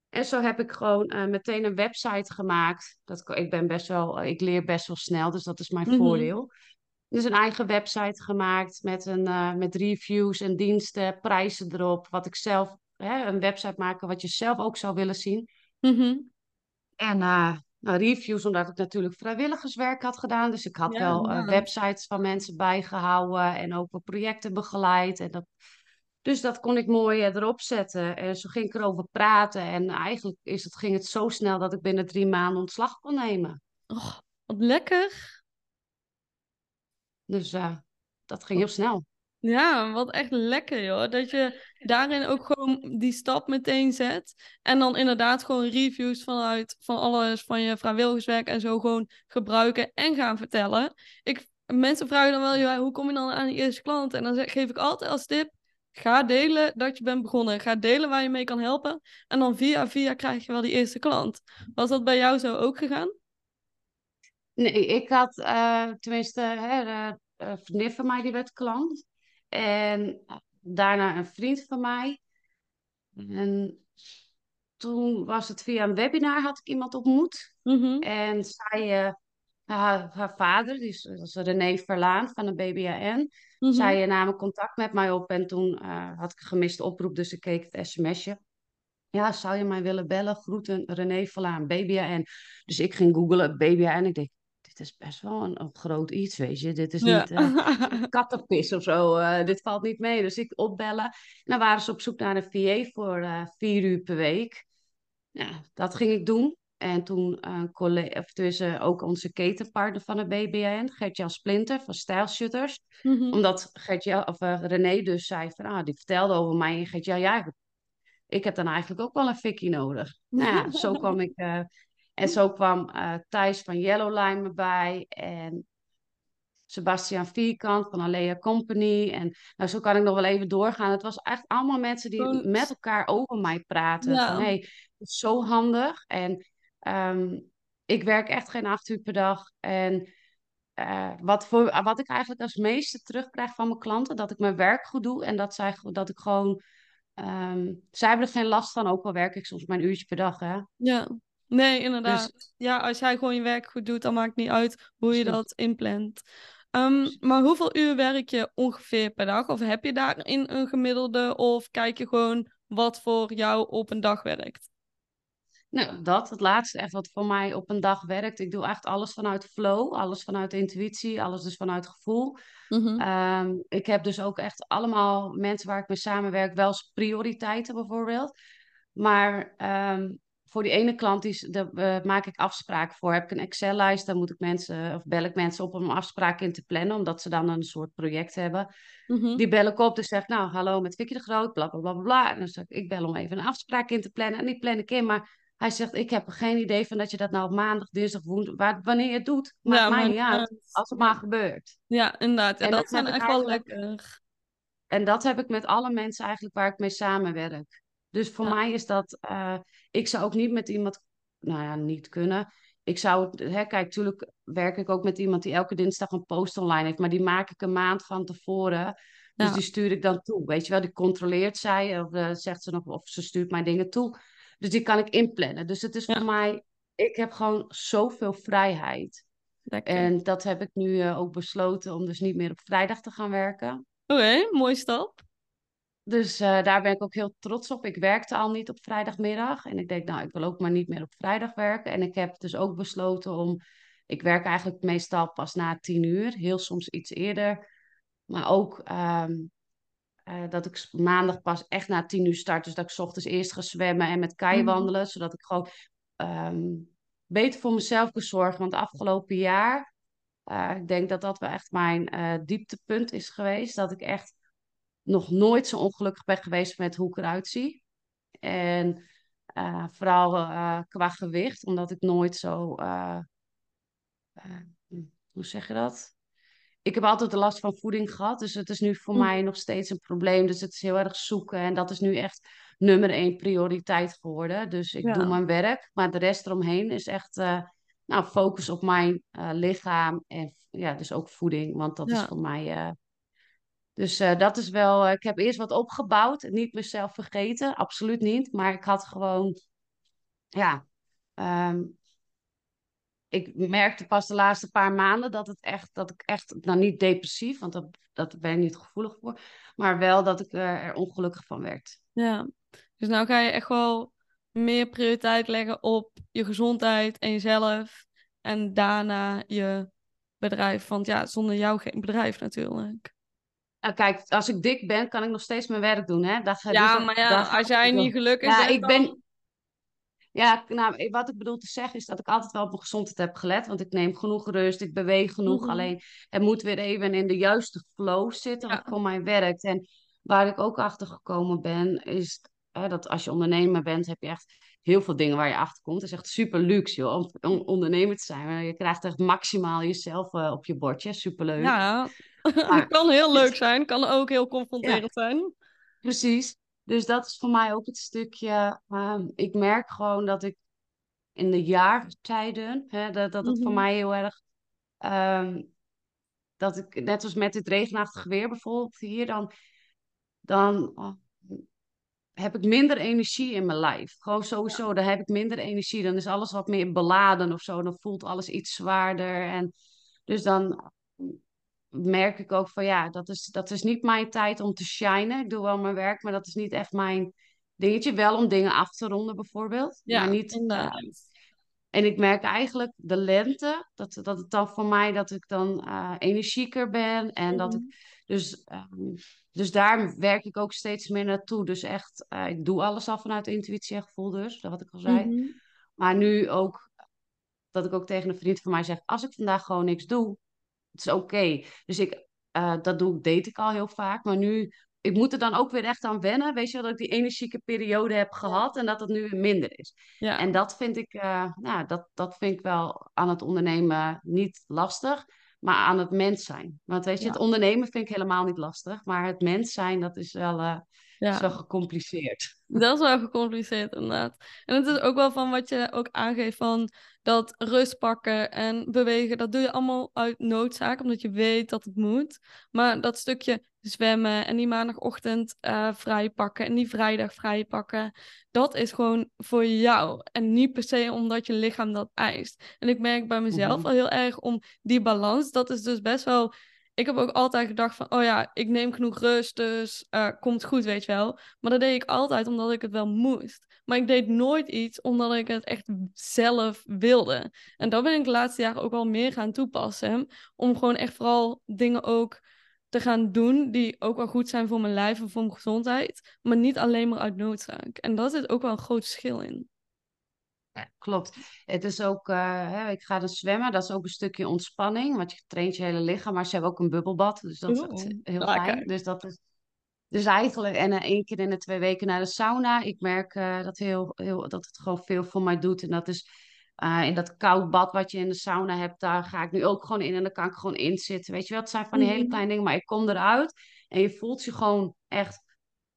En zo heb ik gewoon eh, meteen een website gemaakt. Dat, ik ben best wel, ik leer best wel snel, dus dat is mijn Mhm. voordeel. Dus een eigen website gemaakt met, een, eh, met reviews en diensten, prijzen erop. Wat ik zelf, hè, een website maken wat je zelf ook zou willen zien. Mhm. En eh, nou, reviews, omdat ik natuurlijk vrijwilligerswerk had gedaan. Dus ik had Ja, wel eh, inderdaad. websites van mensen bijgehouden en ook wel projecten begeleid. En dat, dus dat kon ik mooi eh, erop zetten. En zo ging ik erover praten. En eigenlijk is het, ging het zo snel dat ik binnen drie maanden ontslag kon nemen. Oh, wat lekker. Dus eh, dat ging heel snel. Ja, wat echt lekker joh. Dat je daarin ook gewoon die stap meteen zet. En dan inderdaad gewoon reviews vanuit van alles van je vrijwilligerswerk en zo gewoon gebruiken en gaan vertellen. Ik, mensen vragen dan wel, ja, hoe kom je dan aan die eerste klant? En dan zeg, geef ik altijd als tip, ga delen dat je bent begonnen. Ga delen waar je mee kan helpen. En dan via via krijg je wel die eerste klant. Was dat bij jou zo ook gegaan? Nee, ik had eh, tenminste hè, de- een vriendin van mij die werd klant. En daarna een vriend van mij. En toen was het via een webinar had ik iemand ontmoet. Mhm. En zij, eh, haar, haar vader, die is, dat is René Verlaan van de BBAN, Mhm. zij eh, namen contact met mij op. En toen eh, had ik een gemiste oproep, dus ik keek het sms'je. Ja, zou je mij willen bellen? Groeten, René Verlaan, BBAN. Dus ik ging googlen, BBAN. Ik denk, dit is best wel een, een groot iets, weet je. Dit is Ja. niet eh, <laughs> kattenpis of zo. dit valt niet mee. Dus ik opbellen. En dan waren ze op zoek naar een VA voor vier uur per week. Ja, dat ging ik doen. En toen een collega, of tussen ook onze ketenpartner van de BBN, Gert-Jan Splinter van Stijlshutters. Mhm. Omdat Gert-Jan, of eh, René dus zei van, ah, die vertelde over mij. En Gert-Jan, ja, ik heb dan eigenlijk ook wel een fikkie nodig. Nou ja, zo <laughs> kwam ik. eh, en zo kwam eh, Thijs van Yellowline erbij. En Sebastian Vierkant van Alea Company. En nou, zo kan ik nog wel even doorgaan. Het was echt allemaal mensen die met elkaar over mij praten. Ja. Van hey, het is zo handig. En ehm, ik werk echt geen acht uur per dag. En uh, wat, voor, wat ik eigenlijk als meeste terugkrijg van mijn klanten, dat ik mijn werk goed doe en dat, zij, dat ik gewoon. Um, zij hebben er geen last van, ook al werk ik soms een uurtje per dag. Hè? Ja, nee, inderdaad. Dus, ja, als jij gewoon je werk goed doet, dan maakt het niet uit hoe je dat inplant. Um, maar hoeveel uur werk je ongeveer per dag? Of heb je daarin een gemiddelde? Of kijk je gewoon wat voor jou op een dag werkt? Nou, dat, het laatste echt wat voor mij op een dag werkt. Ik doe echt alles vanuit flow, alles vanuit intuïtie, alles dus vanuit gevoel. Mm -hmm. ik heb dus ook echt allemaal mensen waar ik mee samenwerk, wel prioriteiten bijvoorbeeld. Maar um, voor die ene klant die, daar uh, maak ik afspraken voor. Heb ik een Excel-lijst, dan moet ik mensen of bel ik mensen op om een afspraak in te plannen, omdat ze dan een soort project hebben. Mm -hmm. Die bel ik op, dus zeg nou hallo met Vicky de Groot, bla bla bla bla. En dan zeg ik, ik bel om even een afspraak in te plannen. En die plan ik in, maar hij zegt, ik heb geen idee van dat je dat nou op maandag, dinsdag, woensdag, wanneer je het doet, maakt ja, mij niet uit, als het maar gebeurt. Ja, inderdaad. En, en dat, dat zijn echt wel lekker. En dat heb ik met alle mensen eigenlijk waar ik mee samenwerk. Dus voor mij is dat, uh, ik zou ook niet met iemand, nou ja, niet kunnen. Ik zou, hè, kijk, natuurlijk werk ik ook met iemand die elke dinsdag een post online heeft, maar die maak ik een maand van tevoren. Dus ja. die stuur ik dan toe. Weet je wel, die controleert zij, of uh, zegt ze nog, of ze stuurt mij dingen toe. Dus die kan ik inplannen. Dus het is voor mij, ik heb gewoon zoveel vrijheid. Lekker. En dat heb ik nu uh, ook besloten om dus niet meer op vrijdag te gaan werken. Oké, okay, mooi stap. Dus uh, daar ben ik ook heel trots op. Ik werkte al niet op vrijdagmiddag. En ik denk, nou, ik wil ook maar niet meer op vrijdag werken. En ik heb dus ook besloten om. Ik werk eigenlijk meestal pas na tien uur, heel soms iets eerder. Maar ook um, uh, dat ik maandag pas echt na tien uur start. Dus dat ik s ochtends eerst ga zwemmen en met Kai mhm. wandelen. Zodat ik gewoon um, beter voor mezelf kan zorgen. Want afgelopen jaar, uh, ik denk dat dat wel echt mijn uh, dieptepunt is geweest. Dat ik echt nog nooit zo ongelukkig ben geweest met hoe ik eruit zie. En vooral qua gewicht, omdat ik nooit zo. hoe zeg je dat? Ik heb altijd de last van voeding gehad. Dus het is nu voor mij nog steeds een probleem. Dus het is heel erg zoeken. En dat is nu echt nummer één prioriteit geworden. Dus ik doe mijn werk. Maar de rest eromheen is echt uh, nou, focus op mijn uh, lichaam. En ja, dus ook voeding. Want dat is voor mij. Uh... dus dat is wel. ik heb eerst wat opgebouwd. Niet mezelf vergeten. Absoluut niet. Maar ik had gewoon. Ja. Um, ik merkte pas de laatste paar maanden dat, het echt, dat ik echt, nou niet depressief, want dat, dat ben ik niet gevoelig voor, maar wel dat ik er ongelukkig van werd. Ja, dus nou ga je echt wel meer prioriteit leggen op je gezondheid en jezelf en daarna je bedrijf. Want ja, zonder jou geen bedrijf natuurlijk. Nou, kijk, als ik dik ben, kan ik nog steeds mijn werk doen. Hè? Dat, ja, dus maar ja, als jij niet gelukkig ja, bent, ik ben, ja, nou, wat ik bedoel te zeggen is dat ik altijd wel op mijn gezondheid heb gelet. Want ik neem genoeg rust, ik beweeg genoeg. Mhm. Alleen het moet weer even in de juiste flow zitten, wat voor mij werkt. En waar ik ook achter gekomen ben, is hè, dat als je ondernemer bent, heb je echt heel veel dingen waar je achter komt. Het is echt super luxe, joh, om, om ondernemer te zijn. Je krijgt echt maximaal jezelf uh, op je bordje. Super leuk. Ja, <laughs> het kan heel leuk zijn, kan ook heel confronterend zijn. Precies. Dus dat is voor mij ook het stukje. Ehm, ik merk gewoon dat ik in de jaartijden, hè, dat, dat het voor mhm. mij heel erg. Um, dat ik, net als met dit regenachtige weer bijvoorbeeld hier, dan, dan oh, heb ik minder energie in mijn lijf. Gewoon sowieso, dan heb ik minder energie. Dan is alles wat meer beladen of zo. Dan voelt alles iets zwaarder. En dus dan merk ik ook van ja, dat is, dat is niet mijn tijd om te shinen. Ik doe wel mijn werk, maar dat is niet echt mijn dingetje. Wel om dingen af te ronden bijvoorbeeld. Ja, maar niet, uh, en ik merk eigenlijk de lente, dat, dat het dan voor mij dat ik dan uh, energieker ben. En dat ik, mhm. dus, um, dus daar werk ik ook steeds meer naartoe. Dus echt, uh, ik doe alles af vanuit intuïtie en gevoel dus, dat wat ik al zei. Mm -hmm. Maar nu ook, dat ik ook tegen een vriend van mij zeg, als ik vandaag gewoon niks doe, is oké. Dus ik, uh, dat doe, deed ik al heel vaak. Maar nu, ik moet er dan ook weer echt aan wennen. Weet je dat ik die energieke periode heb gehad en dat het nu weer minder is. Ja. En dat vind ik, uh, nou, dat, dat vind ik wel aan het ondernemen niet lastig. Maar aan het mens zijn. Want weet je, ja. het ondernemen vind ik helemaal niet lastig. Maar het mens zijn, dat is wel... Uh, is wel gecompliceerd. <laughs> Dat is wel gecompliceerd, inderdaad. En het is ook wel van wat je ook aangeeft van dat rust pakken en bewegen, dat doe je allemaal uit noodzaak, omdat je weet dat het moet. Maar dat stukje zwemmen en die maandagochtend uh, vrij pakken en die vrijdag vrij pakken, dat is gewoon voor jou. En niet per se omdat je lichaam dat eist. En ik merk bij mezelf Mhm. wel heel erg om die balans, dat is dus best wel ik heb ook altijd gedacht van, oh ja, ik neem genoeg rust, dus uh, komt goed, weet je wel. Maar dat deed ik altijd omdat ik het wel moest. Maar ik deed nooit iets omdat ik het echt zelf wilde. En dat ben ik de laatste jaren ook wel meer gaan toepassen. Om gewoon echt vooral dingen ook te gaan doen die ook wel goed zijn voor mijn lijf en voor mijn gezondheid. Maar niet alleen maar uit noodzaak. En daar zit ook wel een groot verschil in. Ja, klopt. Het is ook, uh, hè, ik ga dus zwemmen, dat is ook een stukje ontspanning, want je traint je hele lichaam, maar ze hebben ook een bubbelbad, dus dat is heel lekker. fijn. Dus dat is, dus eigenlijk, en uh, één keer in de twee weken naar de sauna, ik merk uh, dat, heel, heel, dat het gewoon veel voor mij doet. En dat is in dat koud bad wat je in de sauna hebt, daar ga ik nu ook gewoon in en dan kan ik gewoon in zitten. Weet je wel, het zijn van die hele Mhm. kleine dingen, maar ik kom eruit en je voelt je gewoon echt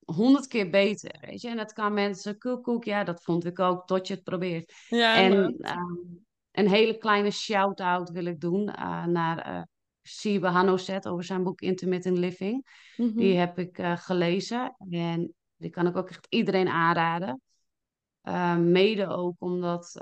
honderd keer beter, weet je. En dat kan mensen, koekoek, ja, dat vond ik ook, tot je het probeert. Ja, en um, een hele kleine shout-out wil ik doen uh, naar uh, Sibe Hanoset over zijn boek Intermittent Living. Mhm. Die heb ik uh, gelezen en die kan ik ook echt iedereen aanraden. Uh, mede ook omdat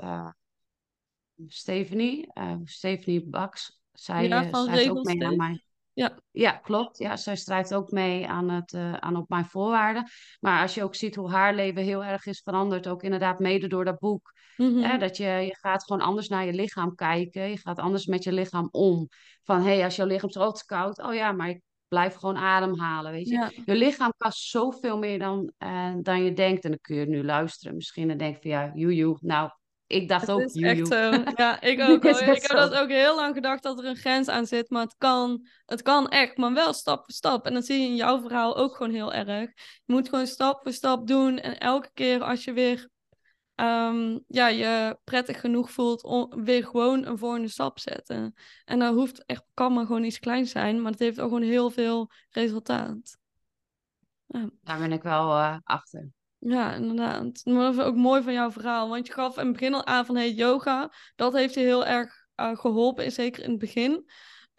Stephanie, uh, Stephanie Baks, zij Ja, van schrijft ook mee aan mij. Ja. Ja, klopt. Ja, zij strijdt ook mee aan, het, uh, aan op mijn voorwaarden. Maar als je ook ziet hoe haar leven heel erg is veranderd, ook inderdaad mede door dat boek. Mhm. Hè, dat je, je gaat gewoon anders naar je lichaam kijken. Je gaat anders met je lichaam om. Van hé, hey, als jouw lichaam zo koud. Oh ja, maar ik blijf gewoon ademhalen. Weet je, Ja. je lichaam kan zoveel meer dan, uh, dan je denkt. En dan kun je nu luisteren misschien en denk van ja, joejoe. Nou, ik dacht Het ook, is joe, echt joe. zo. <laughs> Ja, ik ook. Ik heb zo. dat ook heel lang gedacht dat er een grens aan zit, maar het kan, het kan echt, maar wel stap voor stap. En dat zie je in jouw verhaal ook gewoon heel erg. Je moet gewoon stap voor stap doen en elke keer als je weer um, ja, je prettig genoeg voelt, om weer gewoon een volgende stap zetten. En dat hoeft echt, kan maar gewoon iets kleins zijn, maar het heeft ook gewoon heel veel resultaat. Ja. Daar ben ik wel uh, achter. Ja, inderdaad. Maar dat is ook mooi van jouw verhaal. Want je gaf in het begin al aan van hey, yoga. Dat heeft je heel erg uh, geholpen, zeker in het begin.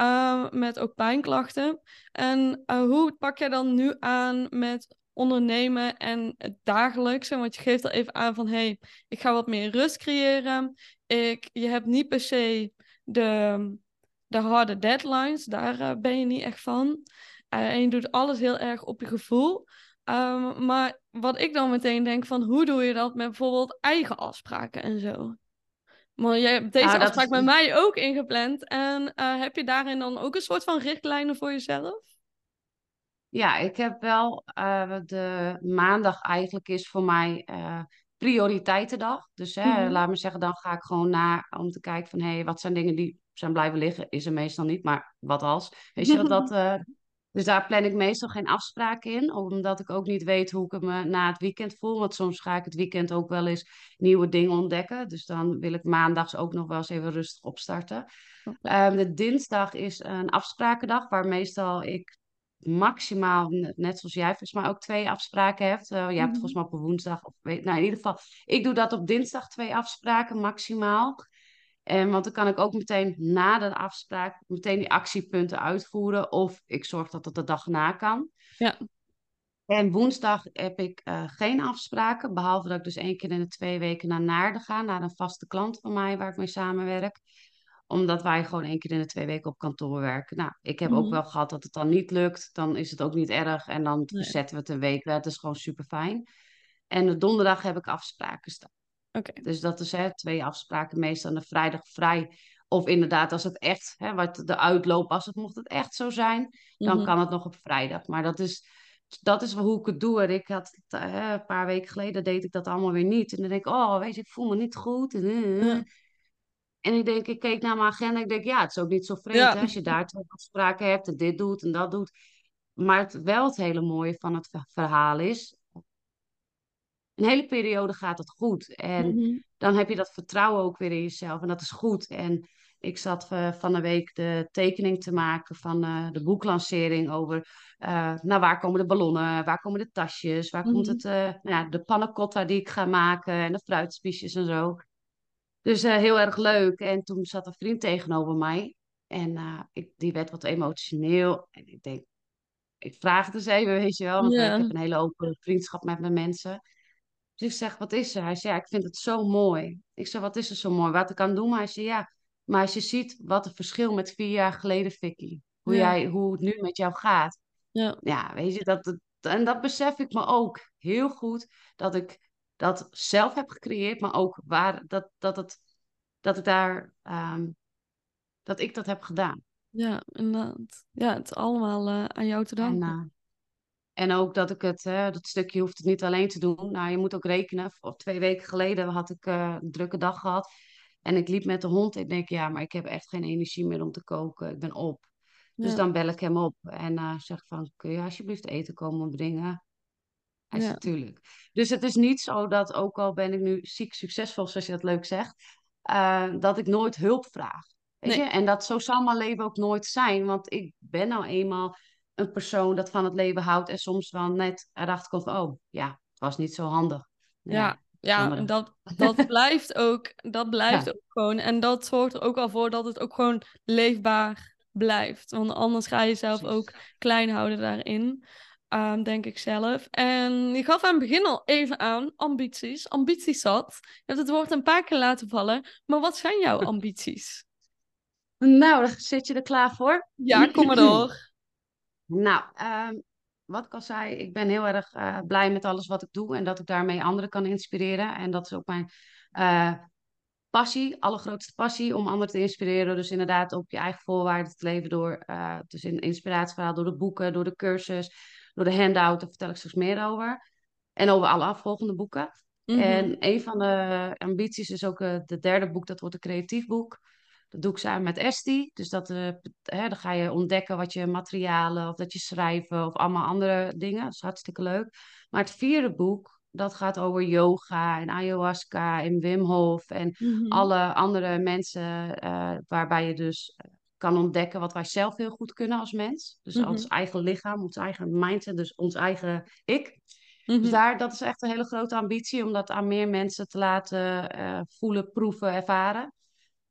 Uh, met ook pijnklachten. En uh, hoe pak jij dan nu aan met ondernemen en het dagelijkse? Want je geeft al even aan van hey, ik ga wat meer rust creëren. Ik, je hebt niet per se de, de harde deadlines. Daar ben je niet echt van. en je doet alles heel erg op je gevoel. Um, maar wat ik dan meteen denk van hoe doe je dat met bijvoorbeeld eigen afspraken en zo? Maar jij hebt deze Ah, dat afspraak is- met mij ook ingepland. En eh, heb je daarin dan ook een soort van richtlijnen voor jezelf? Ja, ik heb wel uh, de maandag eigenlijk is voor mij uh, prioriteitendag. Dus hè, Mhm. laat me zeggen, dan ga ik gewoon naar om te kijken van hé, hey, wat zijn dingen die zijn blijven liggen? Is er meestal niet, maar wat als? Weet je wat dat. <laughs> Dus daar plan ik meestal geen afspraken in, omdat ik ook niet weet hoe ik me na het weekend voel. Want soms ga ik het weekend ook wel eens nieuwe dingen ontdekken. Dus dan wil ik maandags ook nog wel eens even rustig opstarten. Um, de dinsdag is een afsprakendag waar meestal ik maximaal, net zoals jij volgens mij ook twee afspraken hebt. Uh, jij hebt volgens mij op een woensdag. Of weet, nou, in ieder geval, ik doe dat op dinsdag twee afspraken maximaal. En want dan kan ik ook meteen na de afspraak meteen die actiepunten uitvoeren. Of ik zorg dat het de dag na kan. Ja. En woensdag heb ik uh, geen afspraken. Behalve dat ik dus één keer in de twee weken naar Naarden ga. Naar een vaste klant van mij waar ik mee samenwerk omdat wij gewoon één keer in de twee weken op kantoor werken. Nou, ik heb Mhm. ook wel gehad dat het dan niet lukt. Dan is het ook niet erg. En dan Nee. verzetten we het een week. Het is gewoon super fijn. En de donderdag heb ik afspraken staan. Dus dat is hè, twee afspraken, meestal de vrijdag vrij. Of inderdaad, als het echt, hè, wat de uitloop, het mocht het echt zo zijn, dan Mhm. kan het nog op vrijdag. Maar dat is, dat is hoe ik het doe. En ik had hè, een paar weken geleden deed ik dat allemaal weer niet. En dan denk ik, oh, weet je, ik voel me niet goed. En, eh, Ja. en ik denk, ik keek naar mijn agenda. Ik denk, ja, het is ook niet zo vreemd Ja. als je daar twee afspraken hebt en dit doet en dat doet. Maar het, wel het hele mooie van het ver- verhaal is, een hele periode gaat het goed. En Mhm. dan heb je dat vertrouwen ook weer in jezelf. En dat is goed. En Ik zat uh, van een week de tekening te maken van uh, de boeklancering over uh, nou, waar komen de ballonnen, waar komen de tasjes, waar mm -hmm. komt het, nou ja, de pannacotta die ik ga maken en de fruitspiesjes en zo. Dus heel erg leuk. En toen zat een vriend tegenover mij en ik, die werd wat emotioneel. En ik denk, ik vraag het eens even, weet je wel, want yeah. ik heb een hele open vriendschap met mijn mensen. Dus ik zeg, wat is er? Hij zei, ja, ik vind het zo mooi. Ik zeg, wat is er zo mooi? Wat ik kan doen? Maar hij zei, ja, maar als je ziet wat het verschil met vier jaar geleden, Vicky. Hoe, Ja. jij, hoe het nu met jou gaat. Ja, Ja, weet je, dat, dat, en dat besef ik me ook heel goed. Dat ik dat zelf heb gecreëerd, maar ook waar, dat, dat, het, dat ik daar, ehm, dat ik dat heb gedaan. ja, inderdaad. Ja, het is allemaal eh, aan jou te En, danken. Eh, en ook dat ik het, hè, dat stukje hoeft het niet alleen te doen. Nou, je moet ook rekenen. Voor twee weken geleden had ik eh, een drukke dag gehad. En ik liep met de hond. Ik denk, ja, maar ik heb echt geen energie meer om te koken. Ik ben op. Dus Ja, dan bel ik hem op en eh, zeg van, kun je alsjeblieft eten komen brengen? Hij ja, zegt, tuurlijk. Dus het is niet zo dat, ook al ben ik nu ziek succesvol, zoals je dat leuk zegt, eh, dat ik nooit hulp vraag. Weet je? En dat zo zal mijn leven ook nooit zijn, want ik ben nou eenmaal een persoon dat van het leven houdt en soms wel net erachter komt van, oh ja, het was niet zo handig. Ja, ja, dat, dat <laughs> blijft ook, dat blijft Ja, ook gewoon. En dat zorgt er ook al voor dat het ook gewoon leefbaar blijft. Want anders ga je jezelf ook klein houden daarin, ehm, denk ik zelf. En je gaf aan het begin al even aan, ambities. Ambities zat. Je hebt het woord een paar keer laten vallen. Maar wat zijn jouw <laughs> ambities? Nou, dan zit je er klaar voor. Ja, kom maar door. <laughs> Nou, ehm, wat ik al zei, ik ben heel erg eh, blij met alles wat ik doe en dat ik daarmee anderen kan inspireren. En dat is ook mijn eh, passie, allergrootste passie, om anderen te inspireren. Dus inderdaad op je eigen voorwaarden te leven door, eh dus in inspiratieverhaal, door de boeken, door de cursus, door de handout, daar vertel ik straks meer over. En over alle afvolgende boeken. Mhm, En een van de ambities is ook de derde boek, dat wordt een creatief boek. Dat doe ik samen met Esti. Dus dat, eh, hè, dan ga je ontdekken wat je materialen, of dat je schrijven, of allemaal andere dingen. Dat is hartstikke leuk. Maar het vierde boek, dat gaat over yoga en ayahuasca en Wim Hof en mhm, alle andere mensen, eh, waarbij je dus eh, kan ontdekken wat wij zelf heel goed kunnen als mens. Dus ons mhm, eigen lichaam, ons eigen mindset, dus ons eigen ik. Dus mhm. daar, dat is echt een hele grote ambitie om dat aan meer mensen te laten voelen, proeven, ervaren.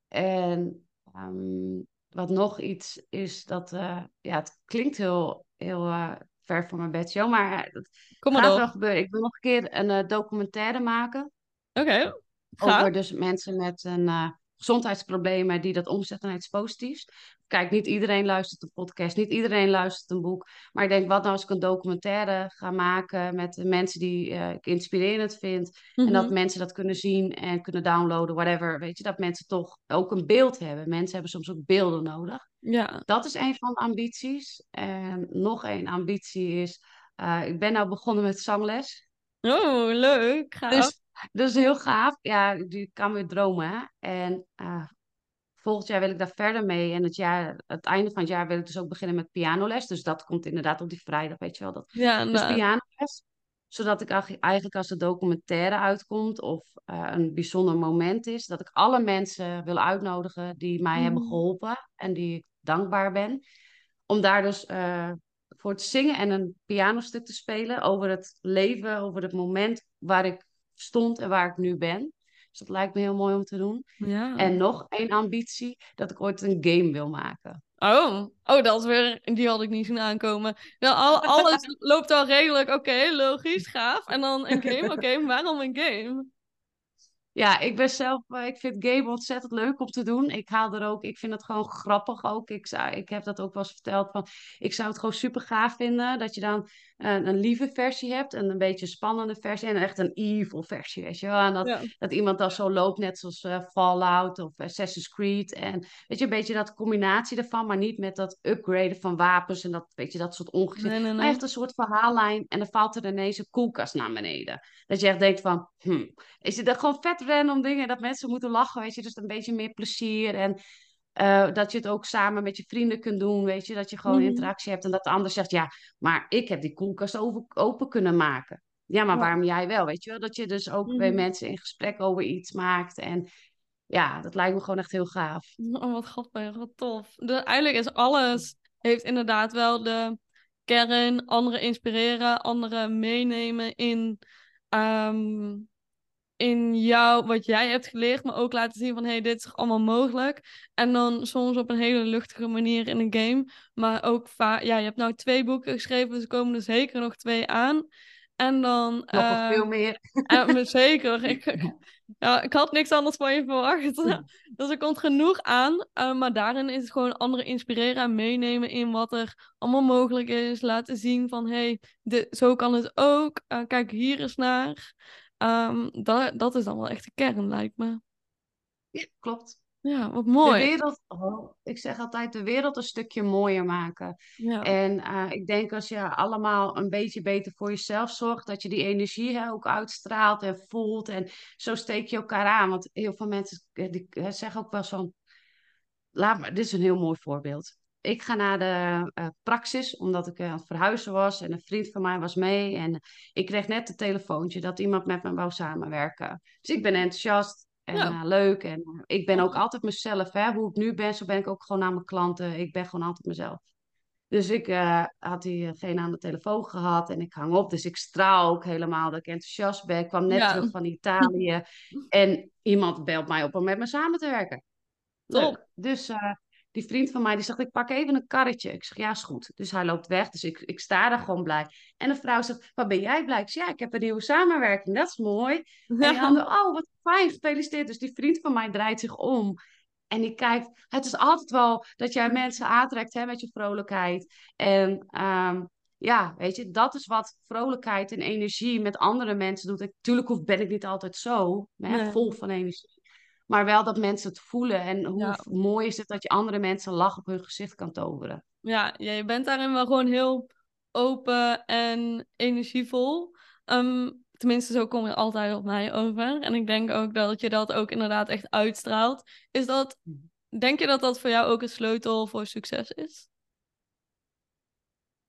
En ehm, wat nog iets is dat, eh, ja, het klinkt heel, heel eh, ver van mijn bedshow, maar het Kom maar gaat wel gebeuren. Ik wil nog een keer een eh, documentaire maken Oké, over gaaf. dus mensen met een eh, gezondheidsproblemen die dat omzetten naar iets positiefs. Kijk, niet iedereen luistert een podcast, niet iedereen luistert een boek. Maar ik denk, wat nou als ik een documentaire ga maken met mensen die eh, ik inspirerend vind. En dat Mhm, mensen dat kunnen zien en kunnen downloaden, whatever. Weet je, dat mensen toch ook een beeld hebben. Mensen hebben soms ook beelden nodig. Ja. Dat is een van de ambities. En nog een ambitie is, eh, ik ben nou begonnen met zangles. Oh, leuk. Gaaf. Dus dat is heel gaaf. Ja, je kan weer dromen. En eh, volgend jaar wil ik daar verder mee. En het, jaar, het einde van het jaar wil ik dus ook beginnen met pianoles. Dus dat komt inderdaad op die vrijdag, weet je wel. Dat. Ja, Dus inderdaad. pianoles. Zodat ik eigenlijk als de documentaire uitkomt of eh, een bijzonder moment is, dat ik alle mensen wil uitnodigen die mij hebben Mhm, geholpen en die ik dankbaar ben. Om daar dus eh, voor te zingen en een pianostuk te spelen over het leven, over het moment waar ik stond en waar ik nu ben. Dus dat lijkt me heel mooi om te doen. Ja. En nog één ambitie, dat ik ooit een game wil maken. Oh, oh, dat is weer, die had ik niet zien aankomen. Nou, al, <laughs> alles loopt al redelijk, oké, logisch, gaaf. En dan een game, oké, <laughs> waarom een game? Ja, ik ben zelf, eh, ik vind game ontzettend leuk om te doen. Ik haal er ook, ik vind het gewoon grappig ook. Ik, zou, ik heb dat ook wel eens verteld van, ik zou het gewoon super gaaf vinden dat je dan een, een lieve versie hebt en een beetje een spannende versie en echt een evil versie, weet je wel. En dat, Ja. dat iemand dan zo loopt, net zoals eh, Fallout of Assassin's Creed. En weet je, een beetje dat combinatie ervan, maar niet met dat upgraden van wapens en dat, weet je, dat soort Nee, ongezin. nee, Maar nee. echt een soort verhaallijn en dan valt er ineens een koelkast naar beneden. Dat je echt denkt van, hm, is het gewoon vet random dingen dat mensen moeten lachen, weet je. Dus een beetje meer plezier en eh, dat je het ook samen met je vrienden kunt doen, weet je. Dat je gewoon Mhm. interactie hebt en dat de ander zegt, ja, maar ik heb die koelkast over, open kunnen maken. Ja, maar Ja. waarom jij wel, weet je wel? Dat je dus ook bij Mhm. mensen in gesprek over iets maakt en ja, dat lijkt me gewoon echt heel gaaf. <laughs> Oh, wat grappig, wat tof. Dus eigenlijk is alles, heeft inderdaad wel de kern, anderen inspireren, anderen meenemen in, ehm, in jou, wat jij hebt geleerd, maar ook laten zien van, hé, hey, dit is allemaal mogelijk. En dan soms op een hele luchtige manier in een game, maar ook vaak, ja, je hebt nou twee boeken geschreven, dus er komen er zeker nog twee aan. En dan... Nog uh, veel meer. Uh, <laughs> zeker. Ik, ja, ik had niks anders van je verwacht. <laughs> dus er komt genoeg aan. Uh, maar daarin is het gewoon anderen inspireren en meenemen in wat er allemaal mogelijk is. Laten zien van, hé, hey, zo kan het ook. Uh, kijk hier eens naar. Um, dat, dat is dan wel echt de kern, lijkt me. Ja, klopt. Ja, wat mooi. De wereld, oh, ik zeg altijd, de wereld een stukje mooier maken. Ja. En uh, ik denk als je allemaal een beetje beter voor jezelf zorgt, dat je die energie hè, ook uitstraalt en voelt. En zo steek je elkaar aan. Want heel veel mensen die, zeggen ook wel van, laat maar, dit is een heel mooi voorbeeld. Ik ga naar de uh, praxis, omdat ik uh, aan het verhuizen was en een vriend van mij was mee. En ik kreeg net een telefoontje dat iemand met me wou samenwerken. Dus ik ben enthousiast. En ja. uh, leuk. En ik ben ook altijd mezelf. Hè? Hoe ik nu ben, zo ben ik ook gewoon aan mijn klanten. Ik ben gewoon altijd mezelf. Dus ik had diegene aan de telefoon gehad en ik hang op. Dus ik straal ook helemaal dat ik enthousiast ben. Ik kwam net ja. terug van Italië. <laughs> en iemand belt mij op om met me samen te werken. Top. Dus die vriend van mij die zegt, ik pak even een karretje. Ik zeg, ja, is goed. Dus hij loopt weg, dus ik, ik sta daar gewoon blij. En de vrouw zegt, wat ben jij blij? Ik zeg, ja, ik heb een nieuwe samenwerking, dat is mooi. En die handen, oh, wat fijn, gefeliciteerd. Dus die vriend van mij draait zich om. En die kijkt, het is altijd wel dat jij mensen aantrekt hè, met je vrolijkheid. En um, ja, weet je, dat is wat vrolijkheid en energie met andere mensen doet. Natuurlijk ben ik niet altijd zo, hè, nee. vol van energie. Maar wel dat mensen het voelen. En hoe ja. mooi is het dat je andere mensen lach op hun gezicht kan toveren. Ja, ja je bent daarin wel gewoon heel open en energievol. Um, tenminste, zo kom je altijd op mij over. En ik denk ook dat je dat ook inderdaad echt uitstraalt. Is dat, denk je dat dat voor jou ook een sleutel voor succes is?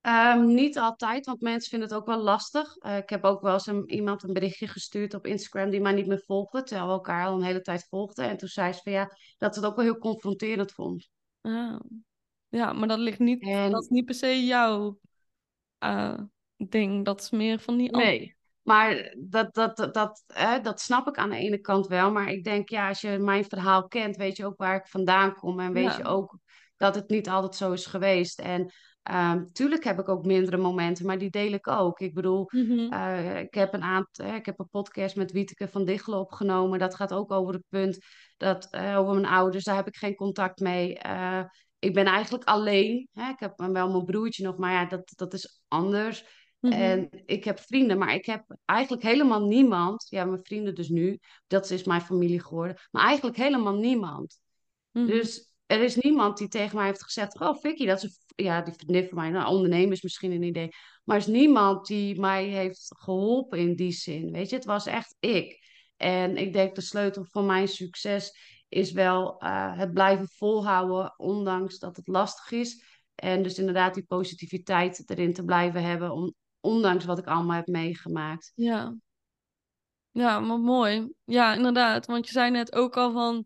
Um, niet altijd, want mensen vinden het ook wel lastig. Uh, ik heb ook wel eens een, iemand een berichtje gestuurd op Instagram die mij niet meer volgde, terwijl we elkaar al een hele tijd volgden. En toen zei ze van ja, dat ze het ook wel heel confronterend vond. Ah. Ja, maar dat ligt niet, en... dat is niet per se jouw uh, ding. Dat is meer van die Nee, maar dat, dat, dat, dat, dat snap ik aan de ene kant wel. Maar ik denk, ja, als je mijn verhaal kent, weet je ook waar ik vandaan kom. En weet ja. je ook dat het niet altijd zo is geweest. En Um, tuurlijk heb ik ook mindere momenten, maar die deel ik ook. Ik bedoel, mm-hmm. uh, ik, heb een aantal, ik heb een podcast met Wieteke van Diggelen opgenomen. Dat gaat ook over het punt dat uh, over mijn ouders, daar heb ik geen contact mee. Uh, ik ben eigenlijk alleen. Hè? Ik heb wel mijn broertje nog, maar ja, dat, dat is anders. Mm-hmm. En ik heb vrienden, maar ik heb eigenlijk helemaal niemand. Ja, mijn vrienden dus nu, dat is mijn familie geworden. Maar eigenlijk helemaal niemand. Mm-hmm. Dus er is niemand die tegen mij heeft gezegd: Oh, Vicky, dat is ja, die vriendin van mij. Nou, ondernemen is misschien een idee. Maar er is niemand die mij heeft geholpen in die zin. Weet je, het was echt ik. En ik denk de sleutel van mijn succes is wel uh, het blijven volhouden, ondanks dat het lastig is. En dus inderdaad die positiviteit erin te blijven hebben, on, ondanks wat ik allemaal heb meegemaakt. Ja. Ja, maar mooi. Ja, inderdaad. Want je zei net ook al van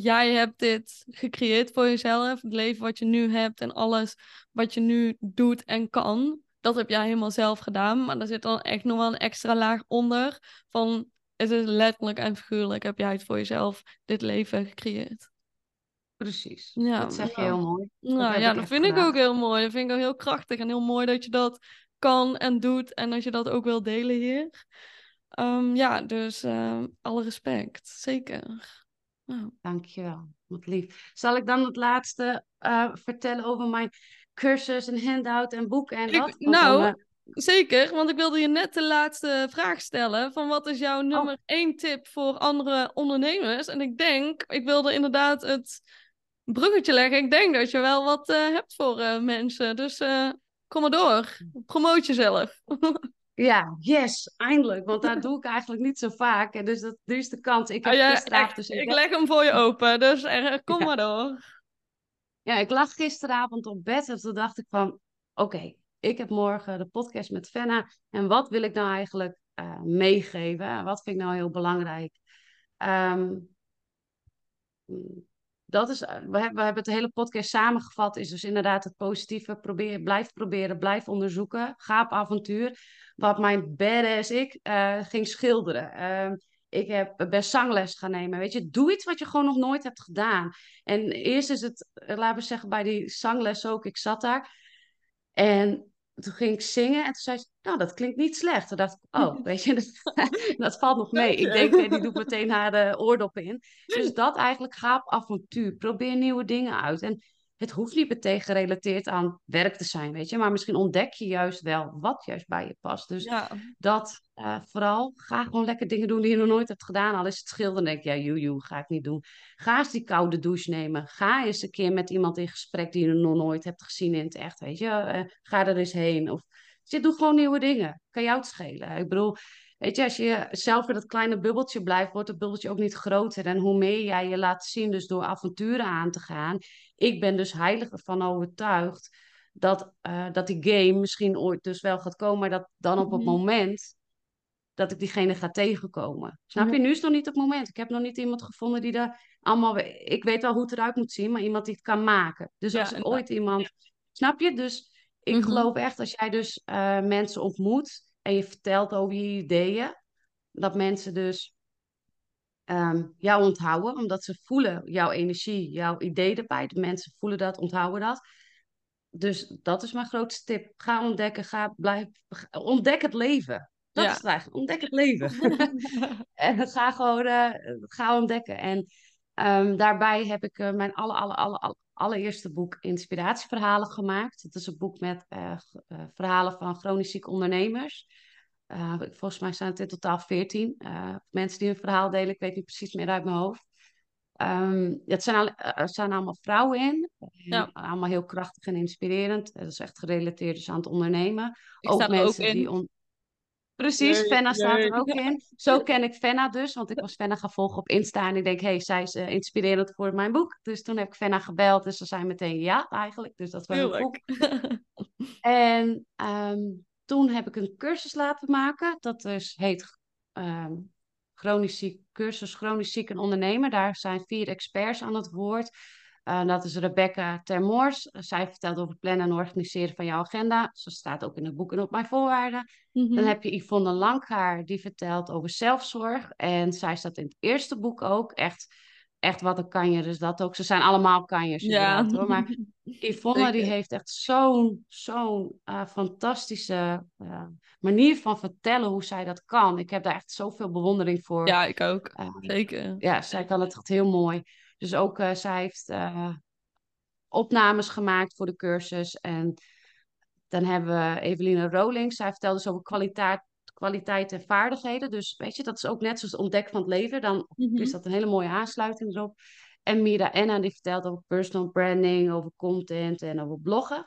jij hebt dit gecreëerd voor jezelf. Het leven wat je nu hebt en alles wat je nu doet en kan. Dat heb jij helemaal zelf gedaan. Maar er zit dan echt nog wel een extra laag onder. Van het is letterlijk en figuurlijk heb jij het voor jezelf dit leven gecreëerd. Precies. Ja, dat zeg je heel mooi. Dat nou, ja, dat vind gedaan. ik ook heel mooi. Dat vind ik ook heel krachtig en heel mooi dat je dat kan en doet. En dat je dat ook wil delen hier. Um, ja, dus uh, alle respect. Zeker. Oh. Dankjewel, wat lief. Zal ik dan het laatste uh, vertellen over mijn cursus en handout en boeken en wat? nou, dan, uh... zeker, want ik wilde je net de laatste vraag stellen van wat is jouw oh. nummer oh. één tip voor andere ondernemers? En ik denk, ik wilde inderdaad het bruggetje leggen. Ik denk dat je wel wat uh, hebt voor mensen, dus kom maar door. Promoot jezelf. <laughs> Ja, yes, eindelijk. Want dat doe ik eigenlijk niet zo vaak. En dus dat, nu is de kans. Ik heb oh ja, gisteravond... Dus ik, ik leg hem voor je open, dus er, kom ja. maar door. Ja, ik lag gisteravond op bed en toen dacht ik van... Oké, okay, ik heb morgen de podcast met Fenna. En wat wil ik nou eigenlijk uh, meegeven? Wat vind ik nou heel belangrijk? Um, dat is, we hebben, we hebben het hele podcast samengevat, is dus inderdaad het positieve. Probeer, blijf proberen, blijf onderzoeken. Ga op avontuur. Wat mijn badass ik uh, ging schilderen. Uh, ik heb best zangles gaan nemen. Weet je, doe iets wat je gewoon nog nooit hebt gedaan. En eerst is het, laten we zeggen, bij die zangles ook. Ik zat daar. En toen ging ik zingen en toen zei ze, nou, dat klinkt niet slecht. Toen dacht ik, oh, <laughs> weet je, dat, <laughs> dat valt nog mee. Ik denk, die doet meteen haar uh, oordoppen in. Dus <laughs> dat eigenlijk, ga op avontuur. Probeer nieuwe dingen uit. En het hoeft niet meteen gerelateerd aan werk te zijn, weet je. Maar misschien ontdek je juist wel wat juist bij je past. Dus dat uh, vooral, ga gewoon lekker dingen doen die je nog nooit hebt gedaan. Al is het schilderen, denk je, ja, joe, ga ik niet doen. Ga eens die koude douche nemen. Ga eens een keer met iemand in gesprek die je nog nooit hebt gezien in het echt, weet je. Uh, ga er eens heen. Of, je doe gewoon nieuwe dingen. Kan jou het schelen. Ik bedoel, Weet je, als je zelf in dat kleine bubbeltje blijft, wordt het bubbeltje ook niet groter. En hoe meer jij je laat zien, dus door avonturen aan te gaan. Ik ben dus heilig ervan overtuigd dat, uh, dat die game misschien ooit dus wel gaat komen, maar dat dan op het mhm. moment dat ik diegene ga tegenkomen. Snap je? Nu is het nog niet het moment. Ik heb nog niet iemand gevonden die er allemaal... Ik weet wel hoe het eruit moet zien, maar iemand die het kan maken. Dus als ik ooit iemand... Snap je? Dus ik mhm. geloof echt, als jij dus uh, mensen ontmoet en je vertelt over je ideeën, dat mensen dus um, jou onthouden, omdat ze voelen jouw energie, jouw idee erbij. De mensen voelen dat, onthouden dat. Dus dat is mijn grootste tip. Ga ontdekken, ga blijf, ontdek het leven. Dat is het eigenlijk. Ontdek het leven. <laughs> <laughs> en ga gewoon, uh, ga ontdekken. En um, daarbij heb ik uh, mijn alle, alle, alle, alle, allereerste boek Inspiratieverhalen gemaakt. Het is een boek met uh, verhalen van chronisch zieke ondernemers. Uh, volgens mij zijn het in totaal veertien mensen die hun verhaal delen. Ik weet niet precies meer uit mijn hoofd. Um, het zijn al, er staan allemaal vrouwen in. Ja. Allemaal heel krachtig en inspirerend. Dat is echt gerelateerd dus aan het ondernemen. Ik ook mensen ook die... On... Precies, nee, Fenna staat er ook in. Zo ken ik Fenna dus, want ik was Fenna gaan volgen op Insta en ik denk, hé, hey, zij is uh, inspirerend voor mijn boek. Dus toen heb ik Fenna gebeld, dus ze zijn meteen ja, eigenlijk. Dus dat was heel goed. en um, toen heb ik een cursus laten maken. Dat dus heet um, chronisch ziek, cursus chronisch ziek en ondernemer. Daar zijn vier experts aan het woord. Uh, dat is Rebecca Termoors. zij vertelt over het plannen en organiseren van jouw agenda. Ze staat ook in het boek en op mijn voorwaarden. Mhm. Dan heb je Yvonne Langhaar, die vertelt over zelfzorg. En zij staat in het eerste boek ook echt echt wat een kanjer is dat ook. Ze zijn allemaal kanjers ja. hoor. Maar <laughs> Yvonne die heeft echt zo'n zo'n uh, fantastische uh, manier van vertellen hoe zij dat kan. Ik heb daar echt zoveel bewondering voor. Ja, ik ook. Zeker. Ja, zij kan het echt heel mooi. Dus ook zij heeft opnames gemaakt voor de cursus. En dan hebben we Eveline Rolings. Zij vertelde dus over kwaliteit, kwaliteit en vaardigheden. Dus weet je, dat is ook net zoals het ontdekken van het leven. Dan mhm. is dat een hele mooie aansluiting erop. En Mira Enna die vertelt over personal branding, over content en over bloggen.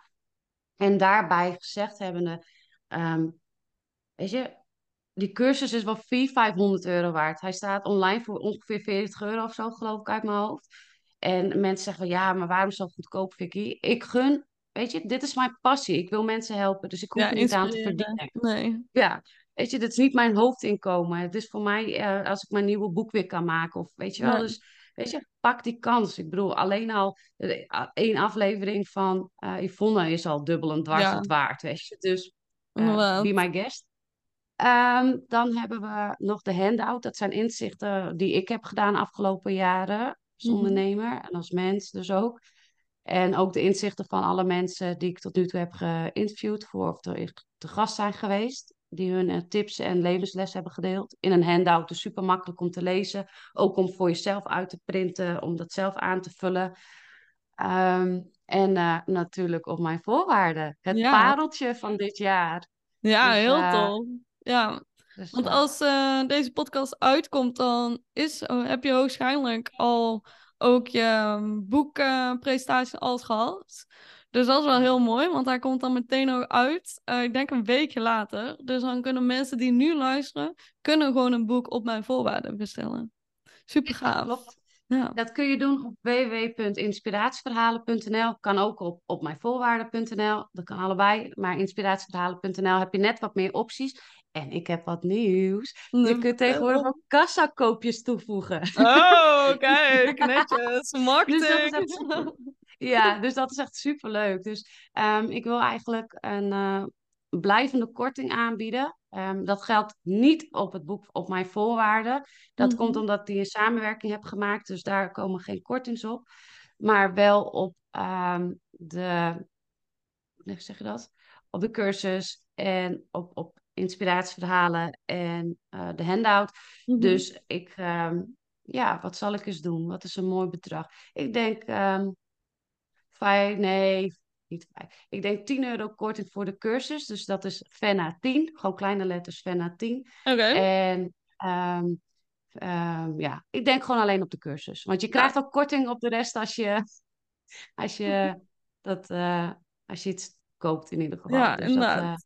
En daarbij gezegd hebbende, um, weet je, die cursus is wel 400, 500 euro waard. Hij staat online voor ongeveer 40 euro of zo, geloof ik, uit mijn hoofd. En mensen zeggen van, ja, maar waarom zo goedkoop, Vicky? Ik gun, weet je, dit is mijn passie. Ik wil mensen helpen, dus ik hoef er niet aan te verdienen. Nee. Ja, Weet je, dat is niet mijn hoofdinkomen. Het is voor mij uh, als ik mijn nieuwe boek weer kan maken. Of weet je wel, dus weet je, pak die kans. Ik bedoel, alleen al uh, één aflevering van uh, Yvonne is al dubbel en dwars het waard. Weet je, dus uh, be my guest. Um, dan hebben we nog de handout. Dat zijn inzichten die ik heb gedaan afgelopen jaren. Als mhm. ondernemer en als mens dus ook. En ook de inzichten van alle mensen die ik tot nu toe heb geïnterviewd voor of te, te gast zijn geweest die hun eh, tips en levensles hebben gedeeld. In een handout, dus super makkelijk om te lezen. Ook om voor jezelf uit te printen, om dat zelf aan te vullen. Ehm, en uh, natuurlijk op mijn voorwaarden. Het pareltje van dit jaar. Ja, dus, heel uh, tof. Ja, dus, want als deze podcast uitkomt, dan is, oh, heb je waarschijnlijk al ook je boekpresentatie alles gehad. Dus dat is wel heel mooi, want hij komt dan meteen ook uit. Uh, ik denk een weekje later. Dus dan kunnen mensen die nu luisteren, kunnen gewoon een boek op mijn voorwaarden bestellen. Super gaaf. Ja. Dat kun je doen op www.inspiratieverhalen.nl. Kan ook op, op mijnvoorwaarden.nl. Dat kan allebei. Maar inspiratieverhalen.nl heb je net wat meer opties. En ik heb wat nieuws. Je kunt tegenwoordig ook kassakoopjes toevoegen. Oh, <laughs> kijk, netjes. Marketing. Dus. Ja, dus dat is echt super leuk. Dus ehm, ik wil eigenlijk een eh, blijvende korting aanbieden. Ehm, dat geldt niet op het boek op mijn voorwaarden. Dat Mhm. komt omdat ik die een samenwerking heb gemaakt. Dus daar komen geen kortings op. Maar wel op ehm, de, hoe zeg je dat? Op de cursus en op, op inspiratieverhalen en eh, de handout. Mhm. Dus ik, ehm, ja, wat zal ik eens doen? Wat is een mooi bedrag? Ik denk ehm vijf, nee, niet vijf. Ik denk 10 euro korting voor de cursus. Dus dat is Fenna 10. Gewoon kleine letters Fenna 10. Oké. En ehm, ja, ik denk gewoon alleen op de cursus. Want je krijgt ook korting op de rest als je, als je, <laughs> dat, eh, als je iets koopt in ieder geval. Ja, Dus dat,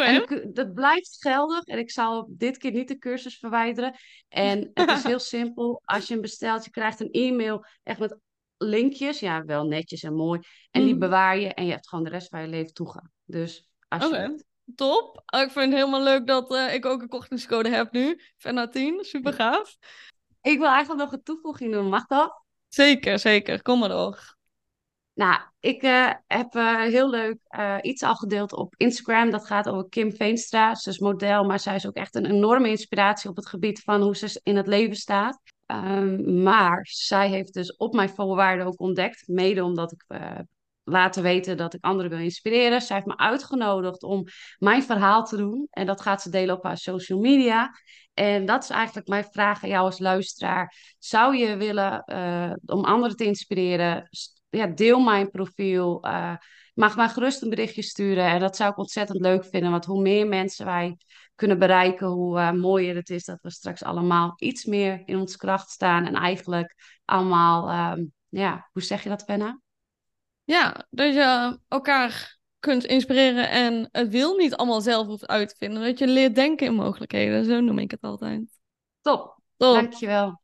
eh. Oké. en cu- dat blijft geldig. En ik zal dit keer niet de cursus verwijderen. En het is <laughs> heel simpel. Als je hem bestelt, je krijgt een e-mail echt met linkjes. Ja, wel netjes en mooi. En die Mhm. bewaar je en je hebt gewoon de rest van je leven toegang. Dus Oké, alsjeblieft. top. Oh, ik vind het helemaal leuk dat eh, ik ook een kortingscode heb nu. Fenna 10, super gaaf. Ik wil eigenlijk nog een toevoeging doen. Mag dat? Zeker, zeker. Kom maar door. Nou, ik eh, heb eh, heel leuk eh, iets al gedeeld op Instagram. Dat gaat over Kim Veenstra. Ze is model, maar zij is ook echt een enorme inspiratie op het gebied van hoe ze in het leven staat. Ehm, maar zij heeft dus op mijn voorwaarden ook ontdekt, mede omdat ik laten weten dat ik anderen wil inspireren. Zij heeft me uitgenodigd om mijn verhaal te doen. En dat gaat ze delen op haar social media. En dat is eigenlijk mijn vraag aan jou als luisteraar. Zou je willen, om anderen te inspireren, ja, deel mijn profiel. je mag mij gerust een berichtje sturen. En dat zou ik ontzettend leuk vinden. Want hoe meer mensen wij kunnen bereiken, hoe eh, mooier het is dat we straks allemaal iets meer in onze kracht staan. En eigenlijk allemaal, ehm, ja, hoe zeg je dat, Penna? Ja, dat je elkaar kunt inspireren en het wil niet allemaal zelf hoeft uit te vinden. Dat je leert denken in mogelijkheden. Zo noem ik het altijd. Top, Top. dankjewel.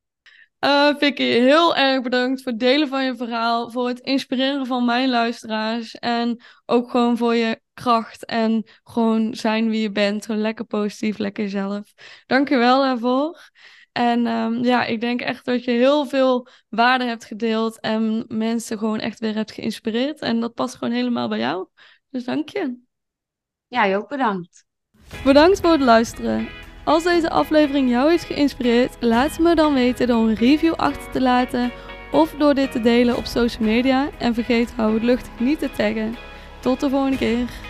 Eh Vicky, heel erg bedankt voor het delen van je verhaal, voor het inspireren van mijn luisteraars en ook gewoon voor je kracht en gewoon zijn wie je bent. Gewoon lekker positief, lekker jezelf. Dank je wel daarvoor. En ehm, ja, ik denk echt dat je heel veel waarde hebt gedeeld en mensen gewoon echt weer hebt geïnspireerd. En dat past gewoon helemaal bij jou. Dus dank je. Jij ook bedankt. Bedankt voor het luisteren. Als deze aflevering jou heeft geïnspireerd, laat me dan weten door een review achter te laten of door dit te delen op social media. En vergeet hou het luchtig niet te taggen. Tot de volgende keer.